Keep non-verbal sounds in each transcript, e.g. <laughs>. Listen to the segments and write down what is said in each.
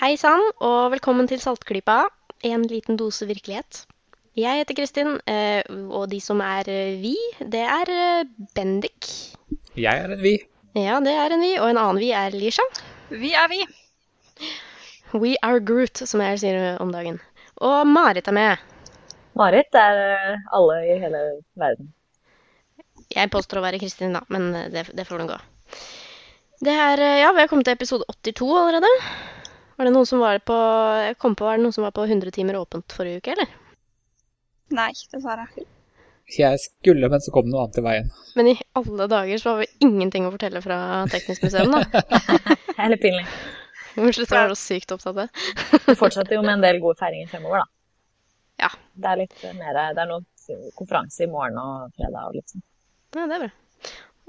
Hei sann, og velkommen til Saltklypa. En liten dose virkelighet. Jeg heter Kristin, eh, og de som er eh, vi, det er eh, Bendik. Jeg er en vi. Ja, det er en vi, og en annen vi er Lisha. Vi er vi. We are Groot, som jeg sier om dagen. Og Marit er med. Marit er alle i hele verden. Jeg påstår å være Kristin, da, men det, det får nå gå. Det er, eh, ja, Vi har kommet til episode 82 allerede. Var det noen som var på jeg kom på, var det noen som var på 100 timer åpent forrige uke, eller? Nei, dessverre. Jeg skulle, men så kom det noe annet i veien. Men i alle dager så har vi ingenting å fortelle fra Teknisk museum, da. <laughs> Litt pinlig. Unnskyld, må var så sykt opptatt av det. Vi fortsetter jo med en del gode feiringer fremover, da. Ja. Det er litt mer Det er noe konferanse i morgen og fredag og litt sånn. Ja, det er bra.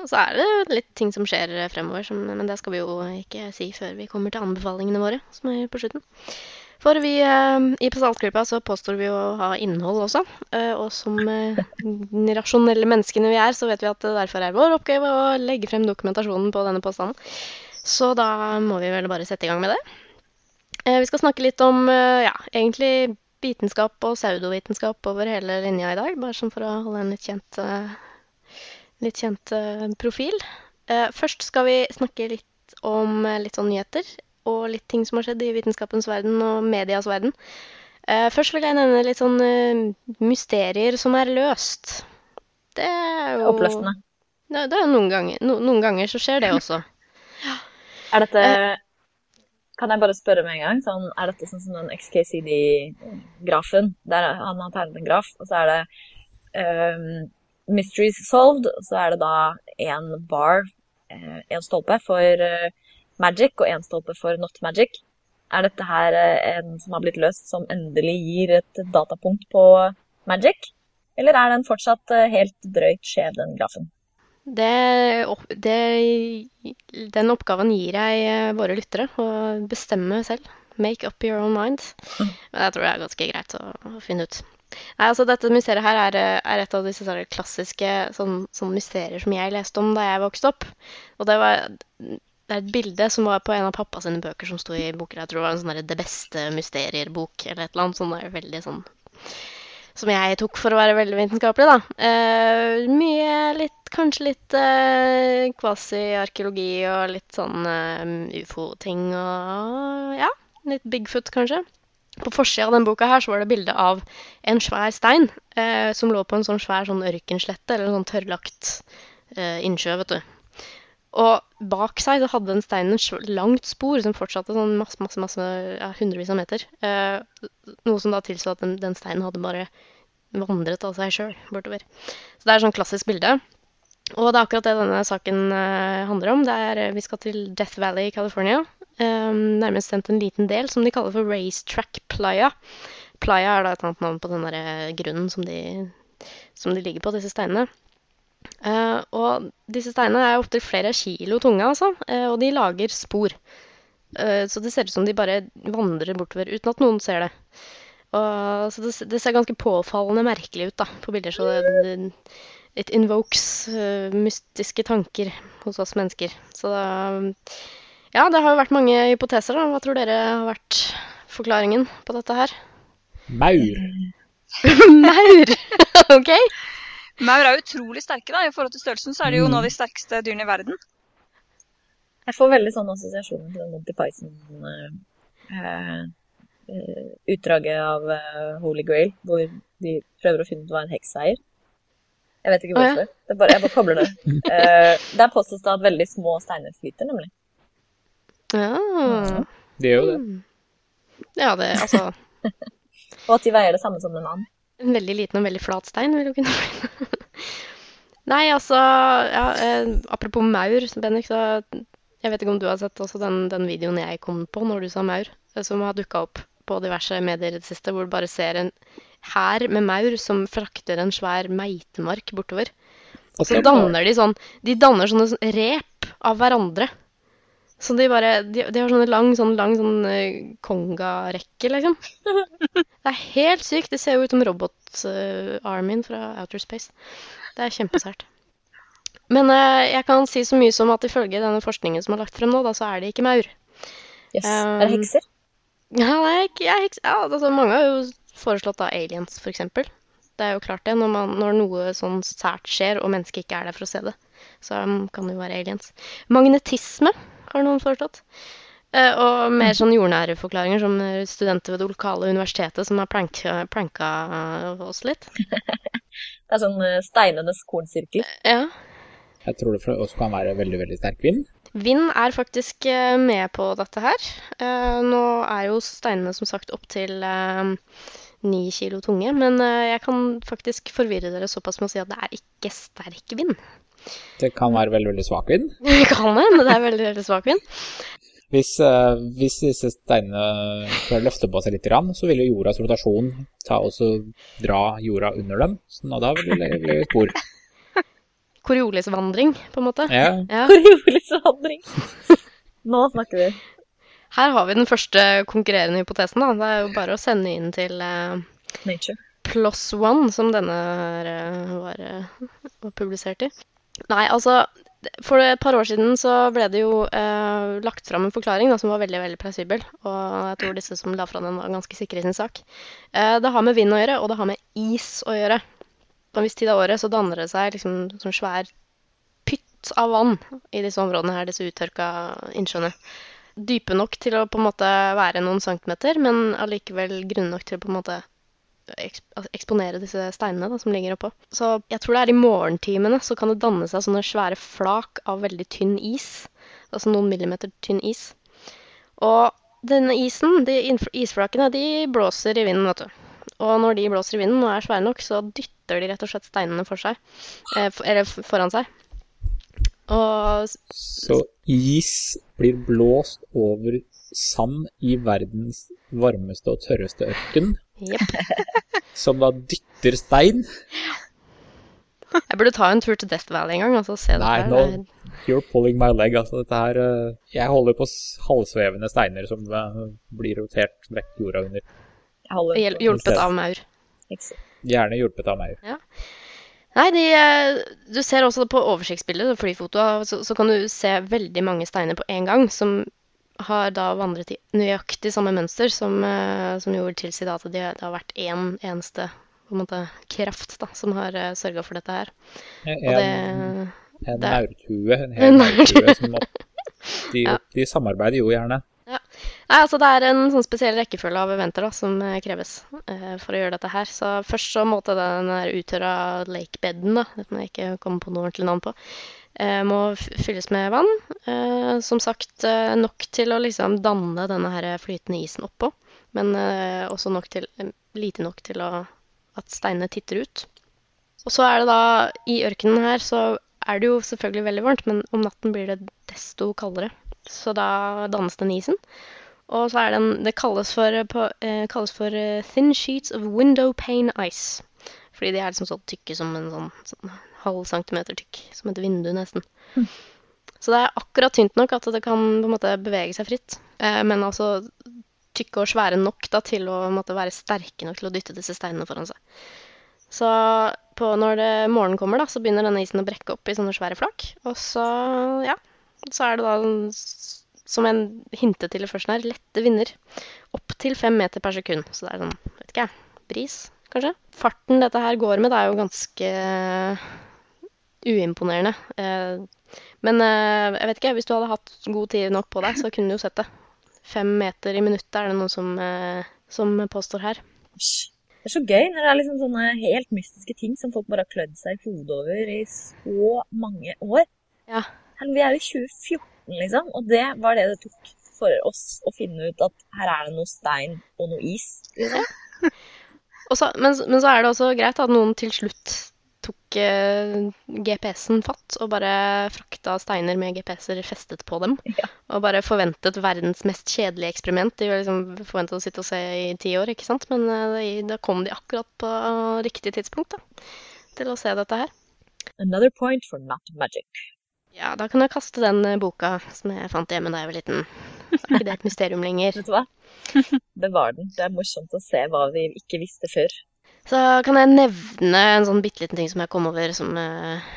Og så er det litt ting som skjer fremover, som, men det skal vi jo ikke si før vi kommer til anbefalingene våre, som er på slutten. For vi eh, i Saltklypa så påstår vi å ha innhold også. eh, og som eh, rasjonelle menneskene vi er, så vet vi at det derfor er vår oppgave å legge frem dokumentasjonen på denne påstanden. Så da må vi vel bare sette i gang med det. Vi skal snakke litt om ja, egentlig vitenskap og pseudovitenskap over hele linja i dag, bare sånn for å holde en litt kjent litt kjent eh, profil. Eh, først skal vi snakke litt om eh, litt sånn nyheter og litt ting som har skjedd i vitenskapens verden og medias verden. Først vil jeg nevne litt sånn mysterier som er løst. Det er jo Oppløftende. Det, det er noen ganger, no, noen ganger så skjer det også. <laughs> Er dette Kan jeg bare spørre med en gang? Sånn, er dette sånn som den XKCD-grafen? Der han har tegnet en graf, og så er det ehm, Mysteries solved, så er det da én bar, én stolpe, for eh, magic og én stolpe for not magic. Er dette her eh, en som har blitt løst, som endelig gir et datapunkt på magic? Eller er den fortsatt eh, helt drøyt skjev, den grafen? Det, det, den oppgaven gir jeg eh, våre lyttere, å bestemme selv. Make up your own mind. Men jeg tror det er ganske greit å, å finne ut. Nei, altså Dette mysteriet her er, eh, er et av disse sånne klassiske sånn, sånn mysterier som jeg leste om da jeg vokste opp. Og det var det er et bilde som var på en av pappa sine bøker som sto i boker. Jeg tror det var en sånn Det beste mysterier-bok eller et eller annet. Sånn veldig sånn Som jeg tok for å være veldig vitenskapelig, da. Eh, mye litt Kanskje litt eh, kvasi-arkeologi og litt sånn eh, ufo-ting og ja, litt Bigfoot, kanskje. På forsida av den boka her så var det bilde av en svær stein eh, som lå på en sånn svær sånn ørkenslette, eller en sånn tørrlagt eh, innsjø, vet du. Og bak seg så hadde den steinen et langt spor som fortsatte sånn masse, masse, masse, ja, hundrevis av meter. Eh, noe som da tilsa at den, den steinen hadde bare vandret av seg sjøl bortover. Så det er et sånn klassisk bilde. Og det er akkurat det denne saken eh, handler om. Er, eh, vi skal til Death Valley i California. Um, nærmest sendt en liten del som de kaller for Racetrack Playa. Playa er da et annet navn på den der eh, grunnen som de, som de ligger på, disse steinene. Eh, og disse steinene er ofte flere kilo tunge, altså, eh, og de lager spor. Eh, så det ser ut som de bare vandrer bortover uten at noen ser det. Så det, det ser ganske påfallende merkelig ut da, på bilder, så det, det, it invokes mystiske tanker hos oss mennesker. Så da, ja, det har jo vært mange hypoteser. da. Hva tror dere har vært forklaringen på dette her? Maur. <laughs> Maur! <laughs> OK? Maur er utrolig sterke da, i forhold til størrelsen, så er det jo noen av de sterkeste dyrene i verden. Jeg får veldig sånne assosiasjoner til Monty Python-utdraget av eh, Holy Grail, hvor de prøver å finne ut hva en heks eier. Jeg vet ikke ja. hvorfor. Det er bare, jeg bare kobler det. Uh, der påstås det at veldig små steiner flyter, nemlig. Ja. Det gjør jo det. ja, det altså <laughs> Og at de veier det samme som en annen. En veldig liten og veldig flat stein vil jo kunne bli <laughs> Nei, altså ja, eh, Apropos maur, Bennik, så Jeg vet ikke om du har sett også den, den videoen jeg kom på når du sa maur, eh, som har dukka opp på diverse medier i det siste, hvor du bare ser en hær med maur som frakter en svær meitemark bortover. Og så danner de sånn De danner sånne sånn rep av hverandre. Så de bare De, de har sånne lang sånn lang sånn eh, kongarekke, liksom. <laughs> Det er helt sykt. Det ser jo ut som robot-armyen fra Outer Space. Det er kjempesært. Men uh, jeg kan si så mye som at ifølge denne forskningen som er lagt frem nå, da, så er det ikke maur. Yes. Um, er det hekser? Ja, det ikke- jeg, er ikke- ja, altså, mange har jo foreslått da aliens, for eksempel. Det er jo klart det, når, man, når noe sånn sært skjer, og mennesket ikke er der for å se det. Så um, kan det jo være aliens. Magnetisme har noen forstått. Eh, og mer sånn jordnære forklaringer, som eh, studenter ved det lokale universitetet som har pranka, pranka eh, oss litt. <laughs> Det er sånn steinenes kornsirkel. Ja. Jeg tror det også kan være veldig, veldig sterk vind. Vind er faktisk med på dette her. Eh, Nå er jo steinene som sagt opptil ni kilo tunge, men jeg kan faktisk forvirre dere såpass med å si at det er ikke sterk vind. Det kan være veldig, veldig svak vind. <laughs> Det kan det, men det er veldig, veldig svak vind. Hvis, eh, hvis disse steinene får løfte på seg litt, grann, så vil jo jordas rotasjon ta og dra jorda under dem. Så nå da vil det bli spor. <laughs> Coriolisvandring, på en måte. Ja, Ja. <laughs> Coriolisvandring. Nå snakker vi. Her har vi den første konkurrerende hypotesen. da. Det er jo bare å sende inn til uh, Nature. Plus One, som denne eh, var, var publisert i. Nei, altså For et par år siden så ble det jo eh, lagt fram en forklaring da, som var veldig veldig plausibel. Og jeg tror disse som la fram den, var ganske sikre i sin sak. Eh, det har med vind å gjøre, og det har med is å gjøre. På en viss tid av året så danner det seg liksom sånn svær pytt av vann i disse områdene her, disse uttørka innsjøene. Dype nok til å på en måte være noen centimeter, men allikevel grunne nok til å på en måte eksponere disse steinene da, som ligger oppå. Så jeg tror det er i morgentimene så kan det danne seg sånne svære flak av veldig tynn is. Altså noen millimeter tynn is. Og denne isen, de isflakene, de blåser i vinden, vet du. Og når de blåser i vinden og er svære nok, så dytter de rett og slett steinene for seg. Eh, eller foran seg. Og så is blir blåst over sand i verdens varmeste og tørreste ørken, jepp. <laughs> som da dytter stein. Jeg burde ta en tur til Death Valley en gang og så se det Nei, Det er- You're pulling my leg. Altså, dette her eh, Jeg holder på halvsvevende steiner som eh, blir rotert vekk jorda under. Hjel- Hjulpet av maur. Gjerne hjulpet av meg. Nei, de, eh, du ser også på oversiktsbildet, flyfotoet, så, så kan du se veldig mange steiner på en gang, som har da vandret i nøyaktig samme mønster, som, eh, som gjorde tilsi at det, det har vært én eneste på en måte, kraft da, som har uh, sørga for dette her. Og En, det, en det er- maurtue, en En hel maurtue som må- de, Ja. de samarbeider jo gjerne. Nei, altså Det er en sånn spesiell rekkefølge av eventer da, som eh, kreves uh, for å gjøre dette her. Så først så måtte den uttørra lakebeden, da, som jeg ikke kom på noe ordentlig navn på, eh, må fylles med vann. Eh, som sagt eh, nok til å liksom danne denne her flytende isen oppå, men eh, også nok til, eh, lite nok til å, at steinene titter ut. Og så er det da I ørkenen her så er det jo selvfølgelig veldig varmt, men om natten blir det desto kaldere. Så da dannes den isen. Og så er den Det kalles for, på, eh, kalles for eh, thin sheets of window pane ice. Fordi de er liksom så tykke som en sånn, sånn halv centimeter tykk. Som et vindu, nesten. Så det er akkurat tynt nok at det kan på en måte bevege seg fritt. Eh, men altså tykke og svære nok da, til å måte, være sterke nok til å dytte disse steinene foran seg. Så på, når det, morgenen kommer, da, så begynner denne isen å brekke opp i sånne svære flak. Og så, ja, så er det da, som jeg hintet til i førsten her, lette vinder. Opp til fem meter per sekund. Så det er sånn, vet ikke jeg, bris, kanskje. Farten dette her går med, det er jo ganske uimponerende. Eh, Men eh, jeg vet ikke, hvis du hadde hatt god tid nok på deg, så kunne du jo sett det. Fem meter i minuttet er det noen som, eh, som påstår her. Det er så gøy når det er liksom sånne helt mystiske ting som folk bare har klødd seg i hodet over i så mange år. Ja. Vi er jo i 2014, liksom, og det var det det tok for oss å finne ut at her er det noe stein og noe is. Liksom. Og så, men, men så er det også greit at noen til slutt tok eh, GPS-en fatt og bare frakta steiner med GPS-er festet på dem. <laughs> Ja. Og bare forventet verdens mest kjedelige eksperiment. De var liksom forventet å sitte og se i ti år, ikke sant? Men eh, da kom de akkurat på riktig tidspunkt da, til å se dette her. Another point for not magic. Ja, da kan jeg kaste den eh, boka som jeg fant hjemme da jeg var liten. Så er ikke det et <laughs> mysterium lenger. Vet du hva? <laughs> Bevar den. Det er morsomt å se hva vi ikke visste før. Så kan jeg nevne en sånn bitte liten ting som jeg kom over som eh,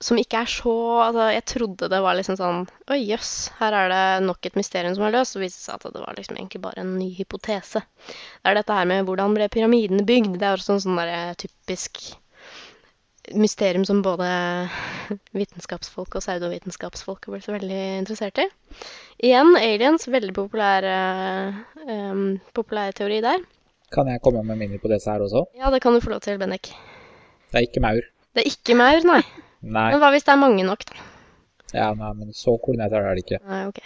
som ikke er så Altså, jeg trodde det var liksom sånn Oi, jøss, her er det nok et mysterium som er løst. Og viste seg at det var liksom egentlig bare en ny hypotese. Det er dette her med hvordan ble pyramidene bygd. Det er også en sånn der typisk mysterium som både <laughs> vitenskapsfolk og pseudovitenskapsfolk har blitt veldig interessert i. Igjen aliens, veldig populær, um, populær teori der. Kan jeg komme med mine på disse her også? Ja, det kan du få lov til, Bennek. Det er ikke maur. Det er ikke maur, nei. Nei. Men hva hvis det er mange nok, da? Ja, nei, men så koordinert er det ikke. Nei, ok.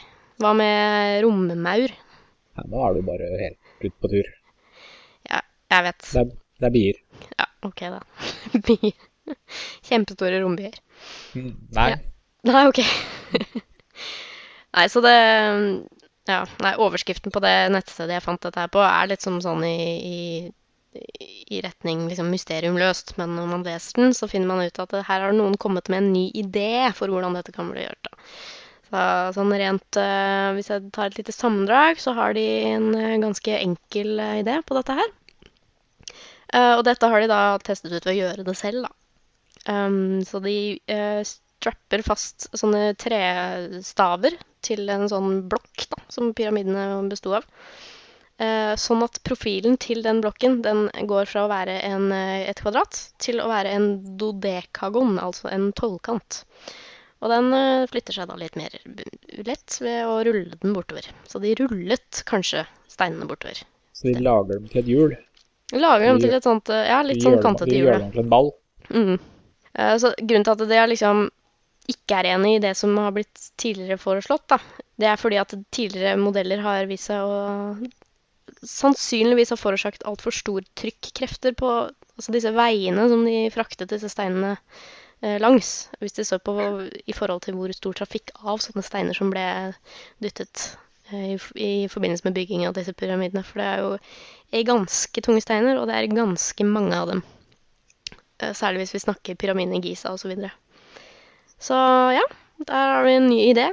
Hva med rommaur? Ja, nå er du bare helt ute på tur. Ja, jeg vet. Det er, det er bier. Ja, ok da. <laughs> Bier. Kjempestore rombier. Mm, Nei. Ja. Nei, ok. <laughs> nei, så det Ja, nei, overskriften på det nettstedet jeg fant dette her på, er litt som sånn i, i, i retning liksom mysterium løst. Men når man leser den, så finner man ut at her har noen kommet med en ny idé for hvordan dette kan bli gjort. da. Så, sånn rent uh, Hvis jeg tar et lite sammendrag, så har de en uh, ganske enkel uh, idé på dette her. Og dette har de da testet ut ved å gjøre det selv, da. Um, så de strapper fast sånne trestaver til en sånn blokk da, som pyramidene besto av. Eh, sånn at profilen til den blokken den går fra å være en, eh, et kvadrat til å være en dodekagon, altså en tolvkant. Og den eh, flytter seg da litt mer lett ved å rulle den bortover. Så de rullet kanskje steinene bortover. Så de lager dem til et hjul. Lager dem til et sånt, ja, litt sånn kantete hjul. De gjør dem til en ball. Mm. Eh, Så grunnen til at det er liksom ikke er enig i det som har blitt tidligere foreslått, da, det er fordi at tidligere modeller har vist seg å sannsynligvis har forårsaket altfor stor trykkrefter på altså disse veiene som de fraktet disse steinene eh, langs. Hvis de så på i forhold til hvor stor trafikk av sånne steiner som ble dyttet eh, i, i forbindelse med bygging av disse pyramidene. For det er jo ganske tunge steiner, og det er ganske mange av dem. Eh, Særlig hvis vi snakker pyramiden i Giza osv. Så, videre. Så ja, der har vi en ny idé.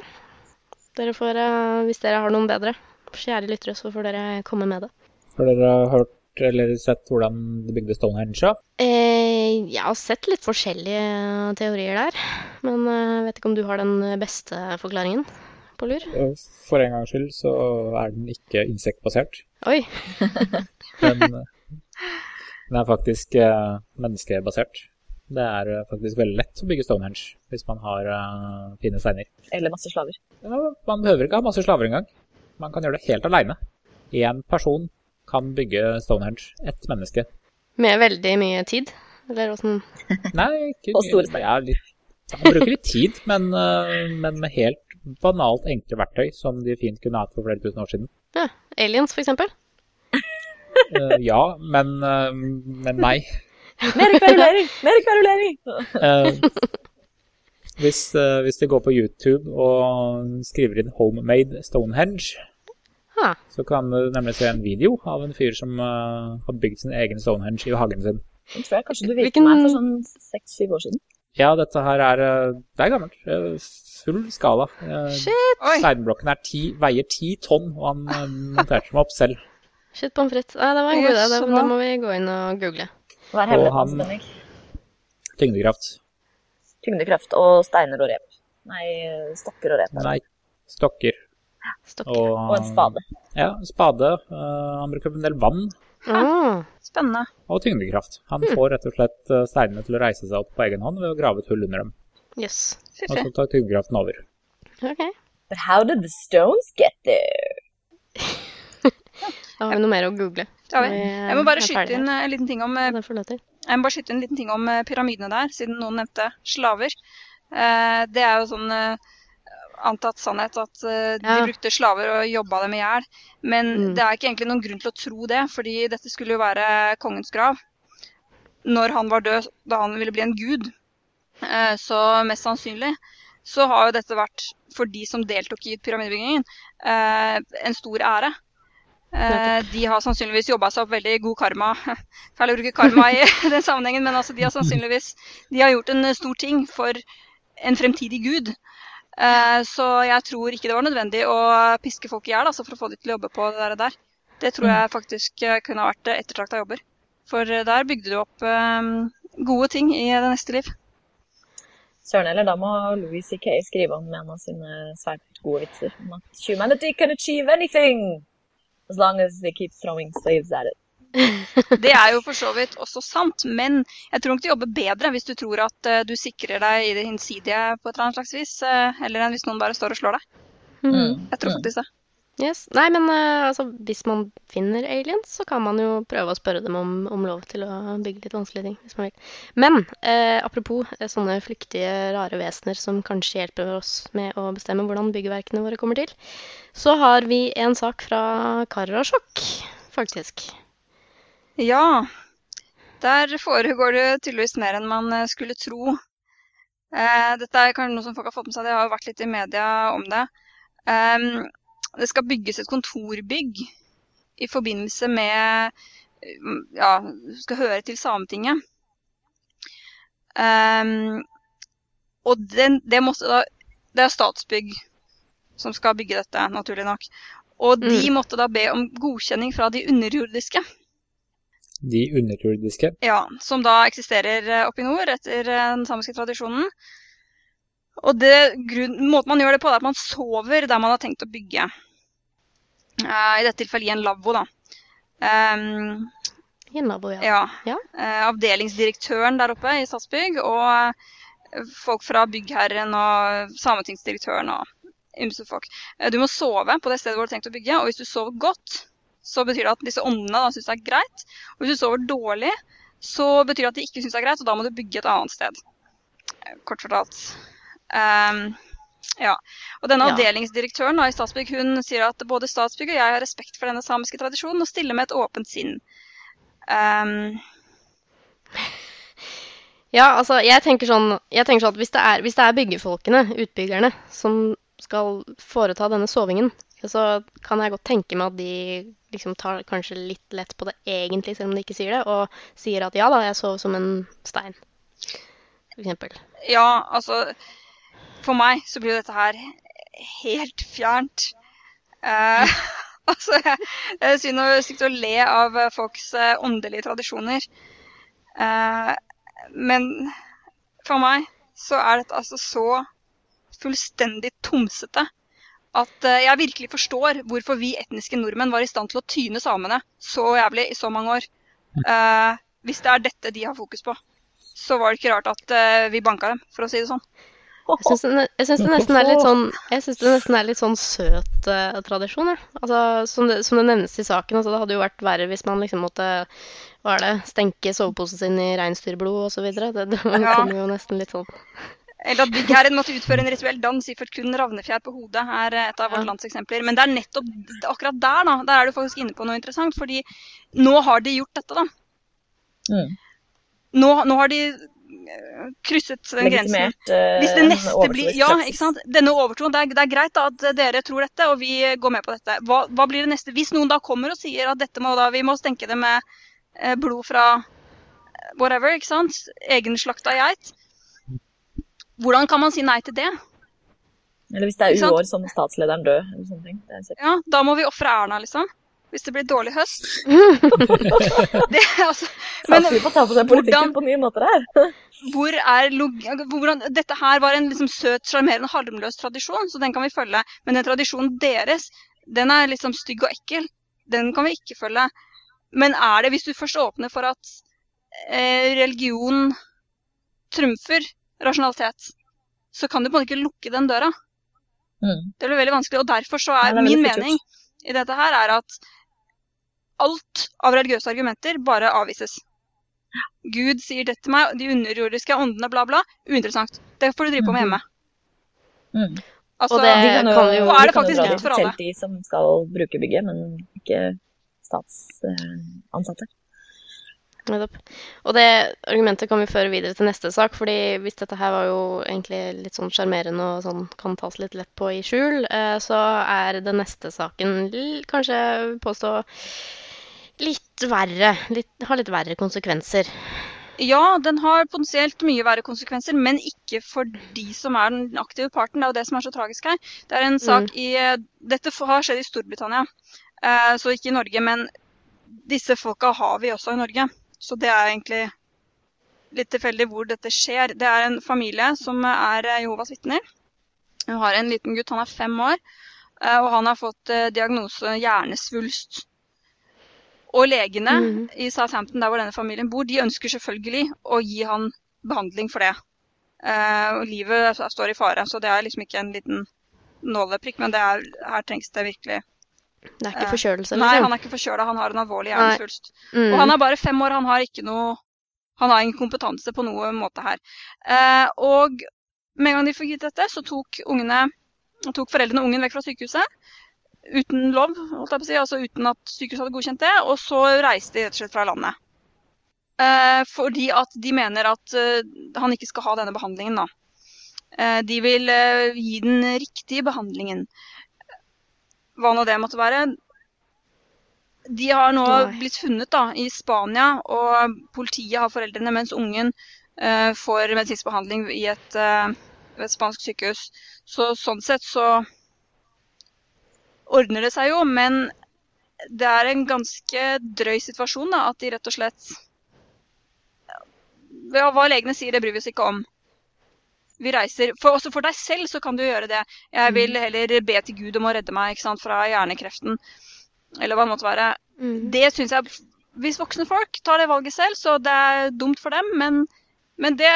Dere får, eh, hvis dere har noen bedre, kjære lyttere, så får dere komme med det. Har dere hørt eller sett hvordan de bygde Stonehenge? Eh, jeg har sett litt forskjellige teorier der, men eh, jeg vet ikke om du har den beste forklaringen på lur? For en gangs skyld så er den ikke insektbasert. Oi, Den, den er faktisk eh, menneskebasert. Det er eh, faktisk veldig lett å bygge Stonehenge hvis man har uh, fine steiner. Eller masse slaver. Ja, man behøver ikke ha masse slaver engang. Man kan gjøre det helt aleine. Én person kan bygge Stonehenge. Ett menneske. med veldig mye tid? Eller åssen <laughs> Nei, ikke Og store steiner. Man bruker litt tid, men, uh, men med helt banalt enkle verktøy som de fint kunne hatt for flere tusen år siden. ja, Aliens, for eksempel? Eh, ja, men, men nei. Mer kverulering! Mer kverulering! Uh, hvis, uh, hvis de går på YouTube og skriver inn 'homemade Stonehenge', Ha, så kan du nemlig se en video av en fyr som uh, har bygd sin egen Stonehenge i hagen sin. Den tror jeg kanskje du viste Hvilken- meg for sånn seks-syv år siden. Ja, dette her er Det er gammelt. Full skala. Shit, Steinblokken er ti, veier ti tonn, og han monterte dem opp selv. shit pommes frites. Det var en god idé. Det, det må vi gå inn og google. Hva er han- Tyngdekraft. Tyngdekraft og steiner og rep. Nei, stokker og rep. Nei, stokker. Stokker Og, Og en spade. Ja, spade. Eh, han bruker en del vann Ah, spennende. og tyngdekraft. Han Hmm. får rett og slett eh, steinene til å reise seg opp på egen hånd ved å grave et hull under dem. Yes. Og så tar tyngdekraften over. Ok. But how did the stones get there? <laughs> Da har vi noe mer å google. Ja. Vi, Jeg må bare skyte inn eh, en liten ting om Ja, eh, ting om eh, pyramidene der, siden noen nevnte slaver. Eh, Det er jo sånn eh, antatt sannhet at eh, de Ja. brukte slaver og jobba dem i hjel. Men Mm. det er ikke egentlig noen grunn til å tro det, fordi dette skulle jo være kongens grav. Når han var død, da han ville bli en gud. Eh, Så mest sannsynlig så har jo dette vært, for de som deltok i pyramidebyggingen, eh, en stor ære. Eh, De har sannsynligvis jobba seg opp veldig god karma. <laughs> Feil å bruke karma i <laughs> den sammenhengen, men altså de har sannsynligvis de har gjort en stor ting for en fremtidig gud. Eh, Så jeg tror ikke det var nødvendig å piske folk i hjel altså for å få dem til å jobbe på det der. der. Det tror jeg faktisk eh, kunne vært ettertrakta jobber. For der bygde du opp gode ting i det neste liv. Søren heller, da må Louis C.K. skrive om en av sine svært gode vitser om at humanity can achieve anything as long as they keep throwing slaves at it. <laughs> Det er jo for så vidt også sant, men jeg tror nok det jobber bedre hvis du tror at uh, du sikrer deg i det hinsidige på et eller annet slags vis, uh, eller enn hvis noen bare står og slår deg. Mm. Jeg tror faktisk det. Yes. Nei, men eh, altså, hvis man finner aliens, så kan man jo prøve å spørre dem om, om lov til å bygge litt vanskelige ting. hvis man vil. Men eh, apropos eh, sånne flyktige, rare vesener som kanskje hjelper oss med å bestemme hvordan byggeverkene våre kommer til, så har vi en sak fra Karasjok, faktisk. Ja, der foregår det tydeligvis mer enn man eh, skulle tro. Eh, dette er kanskje noe som folk har fått med seg, det har jo vært litt i media om det. Ehm, det skal bygges et kontorbygg i forbindelse med Ja, skal høre til Sametinget. Um, og den, det måtte da Det er Statsbygg som skal bygge dette, naturlig nok. Og de Mm. måtte da be om godkjenning fra de underjordiske. De underjordiske. Ja, som da eksisterer eh, oppe i nord etter eh, den samiske tradisjonen. Og det, grunn, måten man gjør det på, er at man sover der man har tenkt å bygge. Uh, I dette tilfellet i en lavvo, da. Um, I en nabo, ja. ja. Ja. Uh, avdelingsdirektøren der oppe i Statsbygg og folk fra byggherren og sametingsdirektøren og ymse folk. Uh, Du må sove på det stedet hvor du har tenkt å bygge, og hvis du sover godt, så betyr det at disse åndene syns det er greit. Og hvis du sover dårlig, så betyr det at de ikke syns det er greit, og da må du bygge et annet sted. Kort fortalt. Ehm, ja. Og denne Ja. avdelingsdirektøren da, i Statsbygg hun sier at både Statsbygg og jeg har respekt for denne samiske tradisjonen og stiller med et åpent sinn. Um... Ja, altså, jeg tenker sånn, jeg tenker sånn at hvis det, er, hvis det er byggefolkene, utbyggerne, som skal foreta denne sovingen, så kan jeg godt tenke meg at de liksom tar kanskje litt lett på det egentlig, selv om de ikke sier det, og sier at ja da, jeg sov som en stein, for eksempel. Ja, altså For meg så blir jo dette her helt fjernt. Eh, <laughs> altså, jeg, jeg synes det er stygt å le av folks eh, åndelige tradisjoner. Eh, men for meg så er dette altså så fullstendig tomsete at eh, jeg virkelig forstår hvorfor vi etniske nordmenn var i stand til å tyne samene så jævlig i så mange år. Eh, hvis det er dette de har fokus på, så var det ikke rart at eh, vi banka dem, for å si det sånn. Jeg syns det, nesten er litt sånn, det nesten er litt sånn søt uh, tradisjon, jeg. Altså, som, det, som det nevnes i saken, altså, det hadde jo vært verre hvis man liksom måtte hva er det, stenke soveposen sin i reinsdyrblod osv. Det, det Ja. kommer jo nesten litt sånn Eller at byggherren måtte utføre en rituell dans iført kun ravnefjær på hodet, er eh, et av vårt Ja. lands eksempler. Men det er nettopp akkurat der, da. Der er du faktisk inne på noe interessant. Fordi nå har de gjort dette, da. Mm. Nå, nå har de krysset den grensen. Legitimert eh, Hvis det neste blir Ja, ikke sant. Denne overtroen. Det er, det er greit da at dere tror dette, og vi går med på dette. Hva, hva blir det neste? Hvis noen da kommer og sier at dette må da, vi må stenke det med eh, blod fra eh, whatever, ikke sant. Egenslakta geit. Hvordan kan man si nei til det? Eller hvis det er uår, sånn statslederen dø. Eller sånne ting. Ja, da må vi ofre Erna, liksom. Hvis det blir dårlig høst. <laughs> det, er altså, men Satser vi på ta på seg politikken hvordan- på nye måter her? <laughs> hvor er hvordan, Dette her var en liksom søt, sjarmerende, harmløs tradisjon, så den kan vi følge. Men den tradisjonen deres, den er liksom stygg og ekkel. Den kan vi ikke følge. Men er det, hvis du først åpner for at eh, religion trumfer rasjonalitet, så kan du på en måte ikke lukke den døra. Mm. Det blir veldig vanskelig. Og derfor så er er min mening i dette her er at alt av religiøse argumenter bare avvises. Gud sier dette til meg, de underjordiske åndene, bla, bla. Uinteressant. Det får du drive på med hjemme. Mm. Altså, Og det De kan jo, Og er det de faktisk rett for alle? Selv de som skal bruke bygget, men ikke statsansatte. Nettopp. Og det argumentet kan vi føre videre til neste sak, fordi hvis dette her var jo egentlig litt sånn sjarmerende og sånn kan tas litt lett på i skjul, eh, så er den neste saken kanskje påstå litt verre. Litt, har litt verre konsekvenser. Ja, den har potensielt mye verre konsekvenser, men ikke for de som er den aktive parten. Det er jo det som er så tragisk her. Det er en sak i eh, Dette har skjedd i Storbritannia, eh, så ikke i Norge. Men disse folka har vi også i Norge. Så det er egentlig litt tilfeldig hvor dette skjer. Det er en familie som er eh, Jehovas vitner. Hun har en liten gutt, han er fem år, og han har fått diagnose hjernesvulst. Og legene mm. i Southampton, der hvor denne familien bor, de ønsker selvfølgelig å gi han behandling for det. Eh, livet står i fare, så det er liksom ikke en liten nåleprikk, men det er, her trengs det virkelig Det er ikke Eh, forkjølelse, Nei, liksom? han er ikke forkjøla, han har en alvorlig hjernesvulst. Mm. Og han er bare fem år, han har ikke noe Han har ingen kompetanse på noen måte her. Eh, og med en gang de fikk vite dette, så tok, ungene, tok foreldrene ungen vekk fra sykehuset. Uten lov, holdt jeg på å si, altså uten at sykehuset hadde godkjent det. Og så reiste de rett og slett fra landet. Eh, fordi at de mener at eh, han ikke skal ha denne behandlingen, da. Eh, de vil eh, gi den riktige behandlingen. Hva nå det måtte være. De har nå Nei. blitt funnet da, i Spania, og politiet har foreldrene, mens ungen eh, får medisinsk behandling i et, eh, et spansk sykehus. Så sånn sett så ordner det seg jo, men det er en ganske drøy situasjon da, at de rett og slett ja, Hva legene sier, det bryr vi oss ikke om. Vi reiser, for, Også for deg selv så kan du gjøre det. Jeg vil heller be til Gud om å redde meg sant, fra hjernekreften, eller hva det måtte være. Mm. Det syns jeg Hvis voksne folk tar det valget selv, så det er dumt for dem, men, men det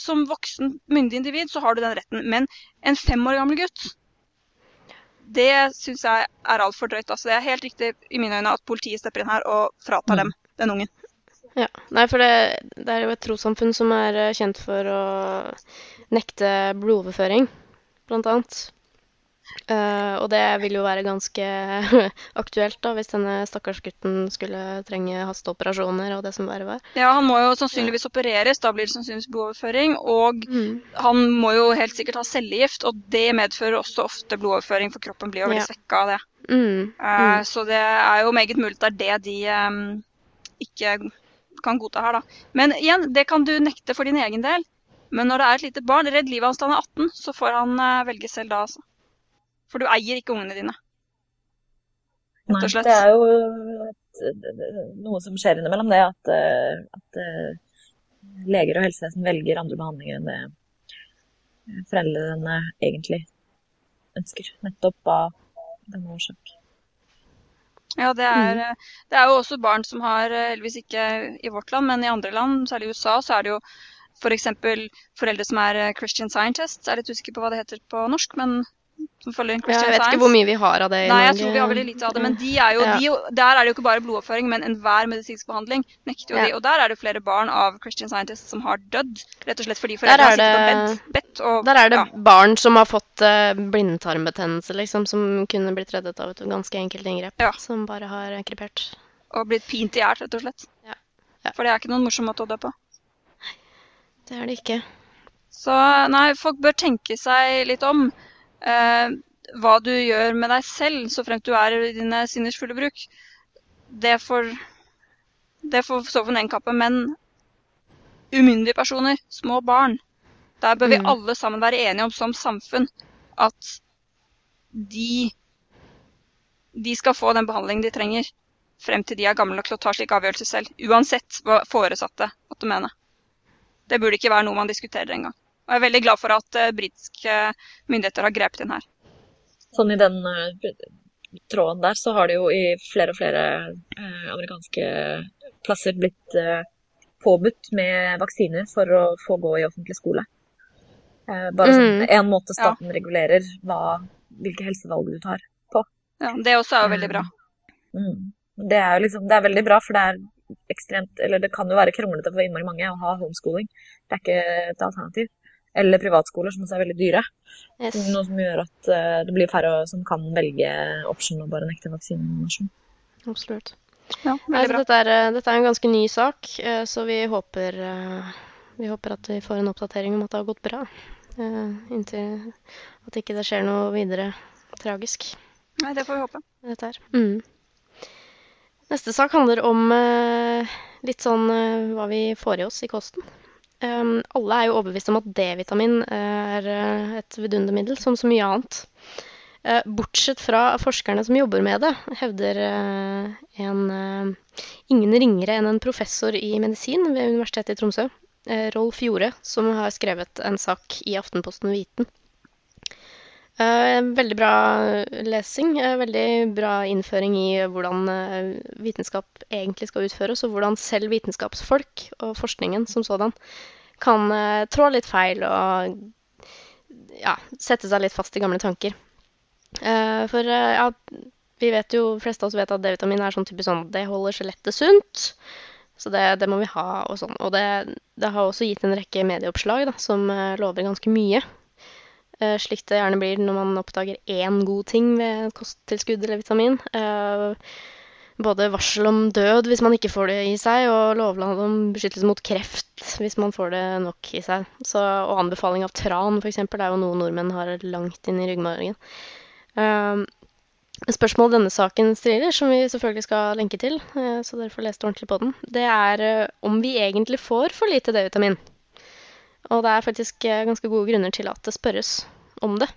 som voksen, myndig individ, så har du den retten. Men en fem år gammel gutt, det syns jeg er altfor drøyt. Altså, det er helt riktig i mine øyne at politiet stepper inn her og fratar Mm. dem den ungen. Ja. Nei, for det, det er jo et trossamfunn som er eh, kjent for å nekte blodoverføring, blant annet. Eh, og det vil jo være ganske <laughs> aktuelt da, hvis denne stakkars gutten skulle trenge hasteoperasjoner og det som verre var. Ja, Han må jo sannsynligvis opereres, da blir det sannsynligvis blodoverføring. Og Mm. han må jo helt sikkert ha cellegift, og det medfører også ofte blodoverføring, for kroppen blir jo veldig Ja. svekka av det. Mm. Eh, Så det er jo meget mulig at det er det de um, ikke kan godta her, da. Men igjen, det kan du nekte for din egen del. Men når det er et lite barn, redd livet hans til han er 18, så får han uh, velge selv da, altså. For du eier ikke ungene dine. Nei, det er jo noe som skjer innimellom det, at, eh, at eh, leger og helsevesen velger andre behandlinger enn det foreldrene egentlig ønsker. Nettopp av denne årsak. Ja, det er, mm. det er jo også barn som har, eh, heldigvis ikke i vårt land, men i andre land, særlig i USA, så er det jo f.eks. foreldre som er Christian Scientists. Jeg er litt usikker på hva det heter på norsk, men jeg vet ikke hvor mye vi har av det i Nei, jeg tror vi har veldig lite av det. Men de er jo, Ja. de, der er det jo ikke bare blodoppføring, men enhver medisinsk behandling nekter jo Ja. de. Og der er det flere barn av Christian Scientists som har dødd, rett og slett fordi foreldre har sittet og bedt. og, Der er det ja. barn som har fått uh, blindtarmbetennelse, liksom, som kunne blitt reddet av et ganske enkelt inngrep. Som bare har krepert. og blitt pint i hjel, rett og slett. Ja. Ja. For det er ikke noen morsom måte å dø på. Nei, Det er det ikke. Så nei, folk bør tenke seg litt om. Eh, hva du gjør med deg selv, så fremt du er i dine sinners fulle bruk. Det får det får stå for den ene kappen. Men umyndige personer, små barn, der bør vi Mm. alle sammen være enige om som samfunn at de de skal få den behandlingen de trenger frem til de er gamle nok til å ta slike avgjørelser selv. Uansett hva foresatte måtte mene. Det burde ikke være noe man diskuterer engang. Og jeg er veldig glad for at uh, britiske myndigheter har grepet inn her. Sånn i den eh, tråden der, så har det jo i flere og flere eh, amerikanske plasser blitt eh, påbudt med vaksiner for å få gå i offentlig skole. Eh, bare sånn Mm. en måte staten regulerer hva, hvilke helsevalg du tar. på. Ja, det også er jo veldig bra. Mm. Det er jo liksom, det er veldig bra, for det er ekstremt Eller det kan jo være kronglete for innmari mange å ha homeschooling. Det er ikke et alternativ. Eller privatskoler, som også er veldig dyre. Yes. Noe som gjør at eh, det blir færre som kan velge option og bare nekte vaksinasjon. Absolutt. Ja, Nei, veldig så bra. dette, er, eh, dette er en ganske ny sak, eh, så vi håper, vi håper at vi får en oppdatering om at det har gått bra. eh, Inntil at ikke det skjer noe videre tragisk Nei, det får vi håpe. dette her. Mm. Neste sak handler om litt sånn hva vi får i oss i kosten. Um, alle er jo overbevist om at D-vitamin er eh, et vidundermiddel, som så mye annet. Uh, bortsett fra forskerne som jobber med det, hevder uh, en uh, ingen ringere enn en professor i medisin ved Universitetet i Tromsø, Rolf Jore, som har skrevet en sak i Aftenposten Viten. Eh, veldig bra lesing. eh, veldig bra innføring i hvordan eh, vitenskap egentlig skal utføres, og hvordan selv vitenskapsfolk og forskningen som sådan kan trå litt feil og ja, sette seg litt fast i gamle tanker. For ja, vi vet jo, fleste av oss vet at D-vitamin er sånn typisk sånn det holder skjelettet sunt. Så det, det må vi ha og sånn. Og det, det har også gitt en rekke medieoppslag da, som lover ganske mye. Eh, slik det gjerne blir når man oppdager én god ting ved kosttilskudd eller vitamin. Eh, både varsel om død hvis man ikke får det i seg, og lovnad om beskyttelse mot kreft hvis man får det nok i seg. Så, og anbefaling av tran, f.eks., er jo noe nordmenn har langt inn i ryggmargen. Um, Spørsmålet denne saken stiller, som vi selvfølgelig skal lenke til, eh, så dere får lest ordentlig på den, det er eh, om vi egentlig får for lite D-vitamin. Og det er faktisk eh, ganske gode grunner til at det spørres om det.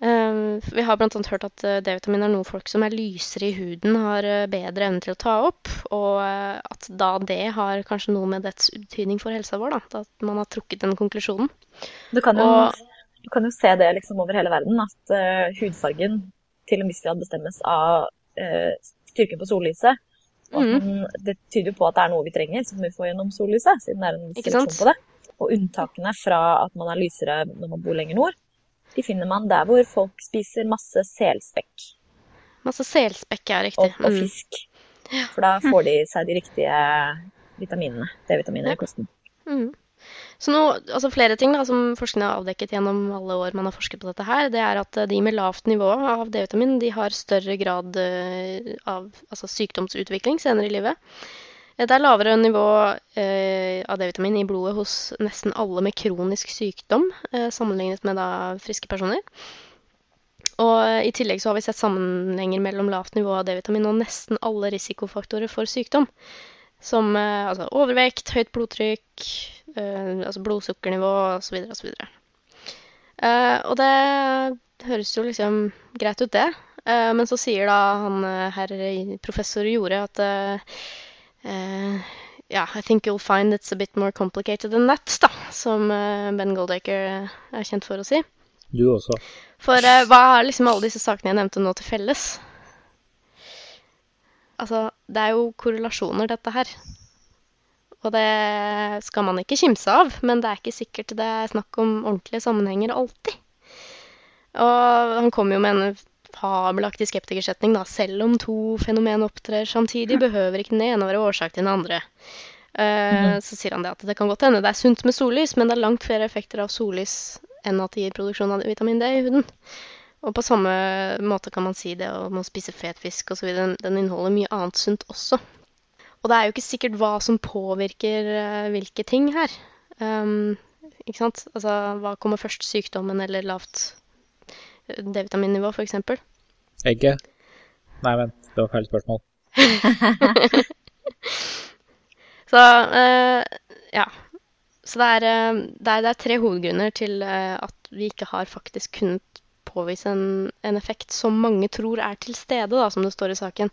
Eh, Vi har bl.a. hørt at eh, D-vitamin er noe folk som er lysere i huden, har eh, bedre evne til å ta opp, og at da det har kanskje noe med dets betydning for helsa vår, da, at man har trukket den konklusjonen. Du kan jo, Og- du kan jo se det liksom over hele verden, at uh, hudfargen til en viss grad bestemmes av uh, styrken på sollyset. Og Mhm. den- det tyder jo på at det er noe vi trenger som vi får gjennom sollyset, siden det er en seleksjon på det. Og unntakene fra at man er lysere når man bor lenger nord, de finner man der hvor folk spiser masse selspekk Masse selspekk ja, riktig. og og fisk. For da får de seg de riktige vitaminene, D-vitaminer i kosten. Mm. Så nå, altså flere ting da, som forskerne har avdekket gjennom alle år man har forsket på dette her, det er at de med lavt nivå av D-vitamin de har større grad eh, av altså sykdomsutvikling senere i livet. Det er lavere nivå eh, av D-vitamin i blodet hos nesten alle med kronisk sykdom, eh, sammenlignet med da friske personer. Og eh, i tillegg så har vi sett sammenhenger mellom lavt nivå av D-vitamin og nesten alle risikofaktorer for sykdom. Som eh, altså overvekt, høyt blodtrykk, eh, altså blodsukkernivå osv. osv. Uh, og det høres jo liksom greit ut, det. Eh, men så sier da han herr professor Jorde at ja, I think you'll find it's a bit more complicated than that, da. Som eh, Ben Goldacre er kjent for å si. Du også. For eh, hva har liksom alle disse sakene jeg nevnte nå til felles? Altså, det er jo korrelasjoner, dette her. Og det skal man ikke kimse av, men det er ikke sikkert det er snakk om ordentlige sammenhenger alltid. Og han kom jo med en fabelaktig skeptikersetning, da. Selv om to fenomen opptrer samtidig, behøver ikke den ene være årsak til den andre. Eh, Så sier han det at det kan godt hende det er sunt med sollys, men det er langt flere effekter av sollys enn at det gir produksjon av vitamin D i huden. Og på samme måte kan man si det om å spise fet fisk osv. Den, den inneholder mye annet sunt også. Og det er jo ikke sikkert hva som påvirker uh, hvilke ting her. Um, ikke sant? Altså, hva kommer først, sykdommen eller lavt D-vitaminnivå, f.eks.? Egget? Nei, vent, det var feil spørsmål. <laughs> Så uh, ja. Så det er, eh, det, er, det er tre hovedgrunner til eh, at vi ikke har faktisk kunnet påvise en, en effekt som mange tror er til stede, da, som det står i saken.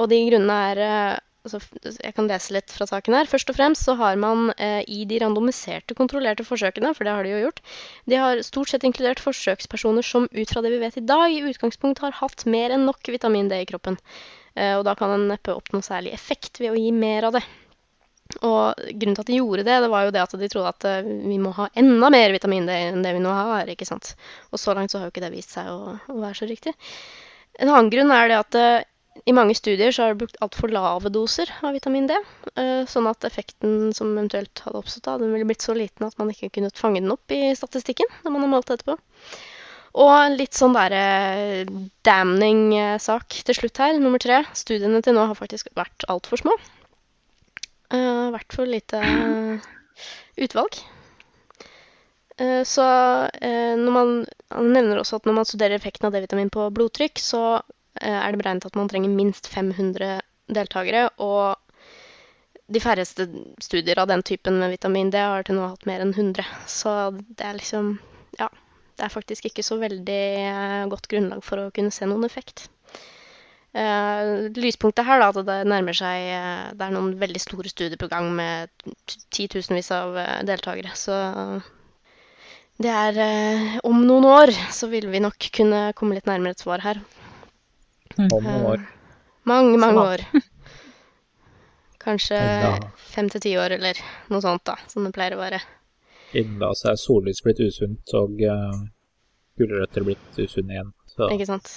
Og de grunnene er altså, Jeg kan lese litt fra saken her. Først og fremst så har man eh, i de randomiserte, kontrollerte forsøkene, for det har de jo gjort, de har stort sett inkludert forsøkspersoner som ut fra det vi vet i dag, i utgangspunkt har hatt mer enn nok vitamin D i kroppen. Eh, og da kan en neppe oppnå særlig effekt ved å gi mer av det. Og grunnen til at de gjorde det, det var jo det at de trodde at eh, vi må ha enda mer vitamin D enn det vi nå har. ikke sant? Og så langt så har jo ikke det vist seg å, å være så riktig. En annen grunn er det at eh, i mange studier så har det brukt altfor lave doser av vitamin D. eh, sånn at effekten som eventuelt hadde oppstått, da, den ville blitt så liten at man ikke kunne fange den opp i statistikken når man har målt etterpå. Og en litt sånn derre damning eh, sak til slutt her, nummer tre. Studiene til nå har faktisk vært altfor små. Uh, vært for lite eh, utvalg. Eh, så eh, når man Han nevner også at når man studerer effekten av D-vitamin på blodtrykk, så eh, er det beregnet at man trenger minst 500 deltakere. Og de færreste studier av den typen med vitamin D har til nå hatt mer enn 100. Så det er liksom Ja. Det er faktisk ikke så veldig eh, godt grunnlag for å kunne se noen effekt. Uh, lyspunktet her da, at det nærmer seg eh, Det er noen veldig store studier på gang med titusenvis av eh, deltakere. Så det er eh, Om noen år så vil vi nok kunne komme litt nærmere et svar her. Noen år. Mange, mange år. <laughs> Kanskje fem til ti år, eller noe sånt, da, som det pleier å være. Innen da så er sollys blitt usunt, og uh, gulrøtter blitt usunne igjen. Så Ikke sant?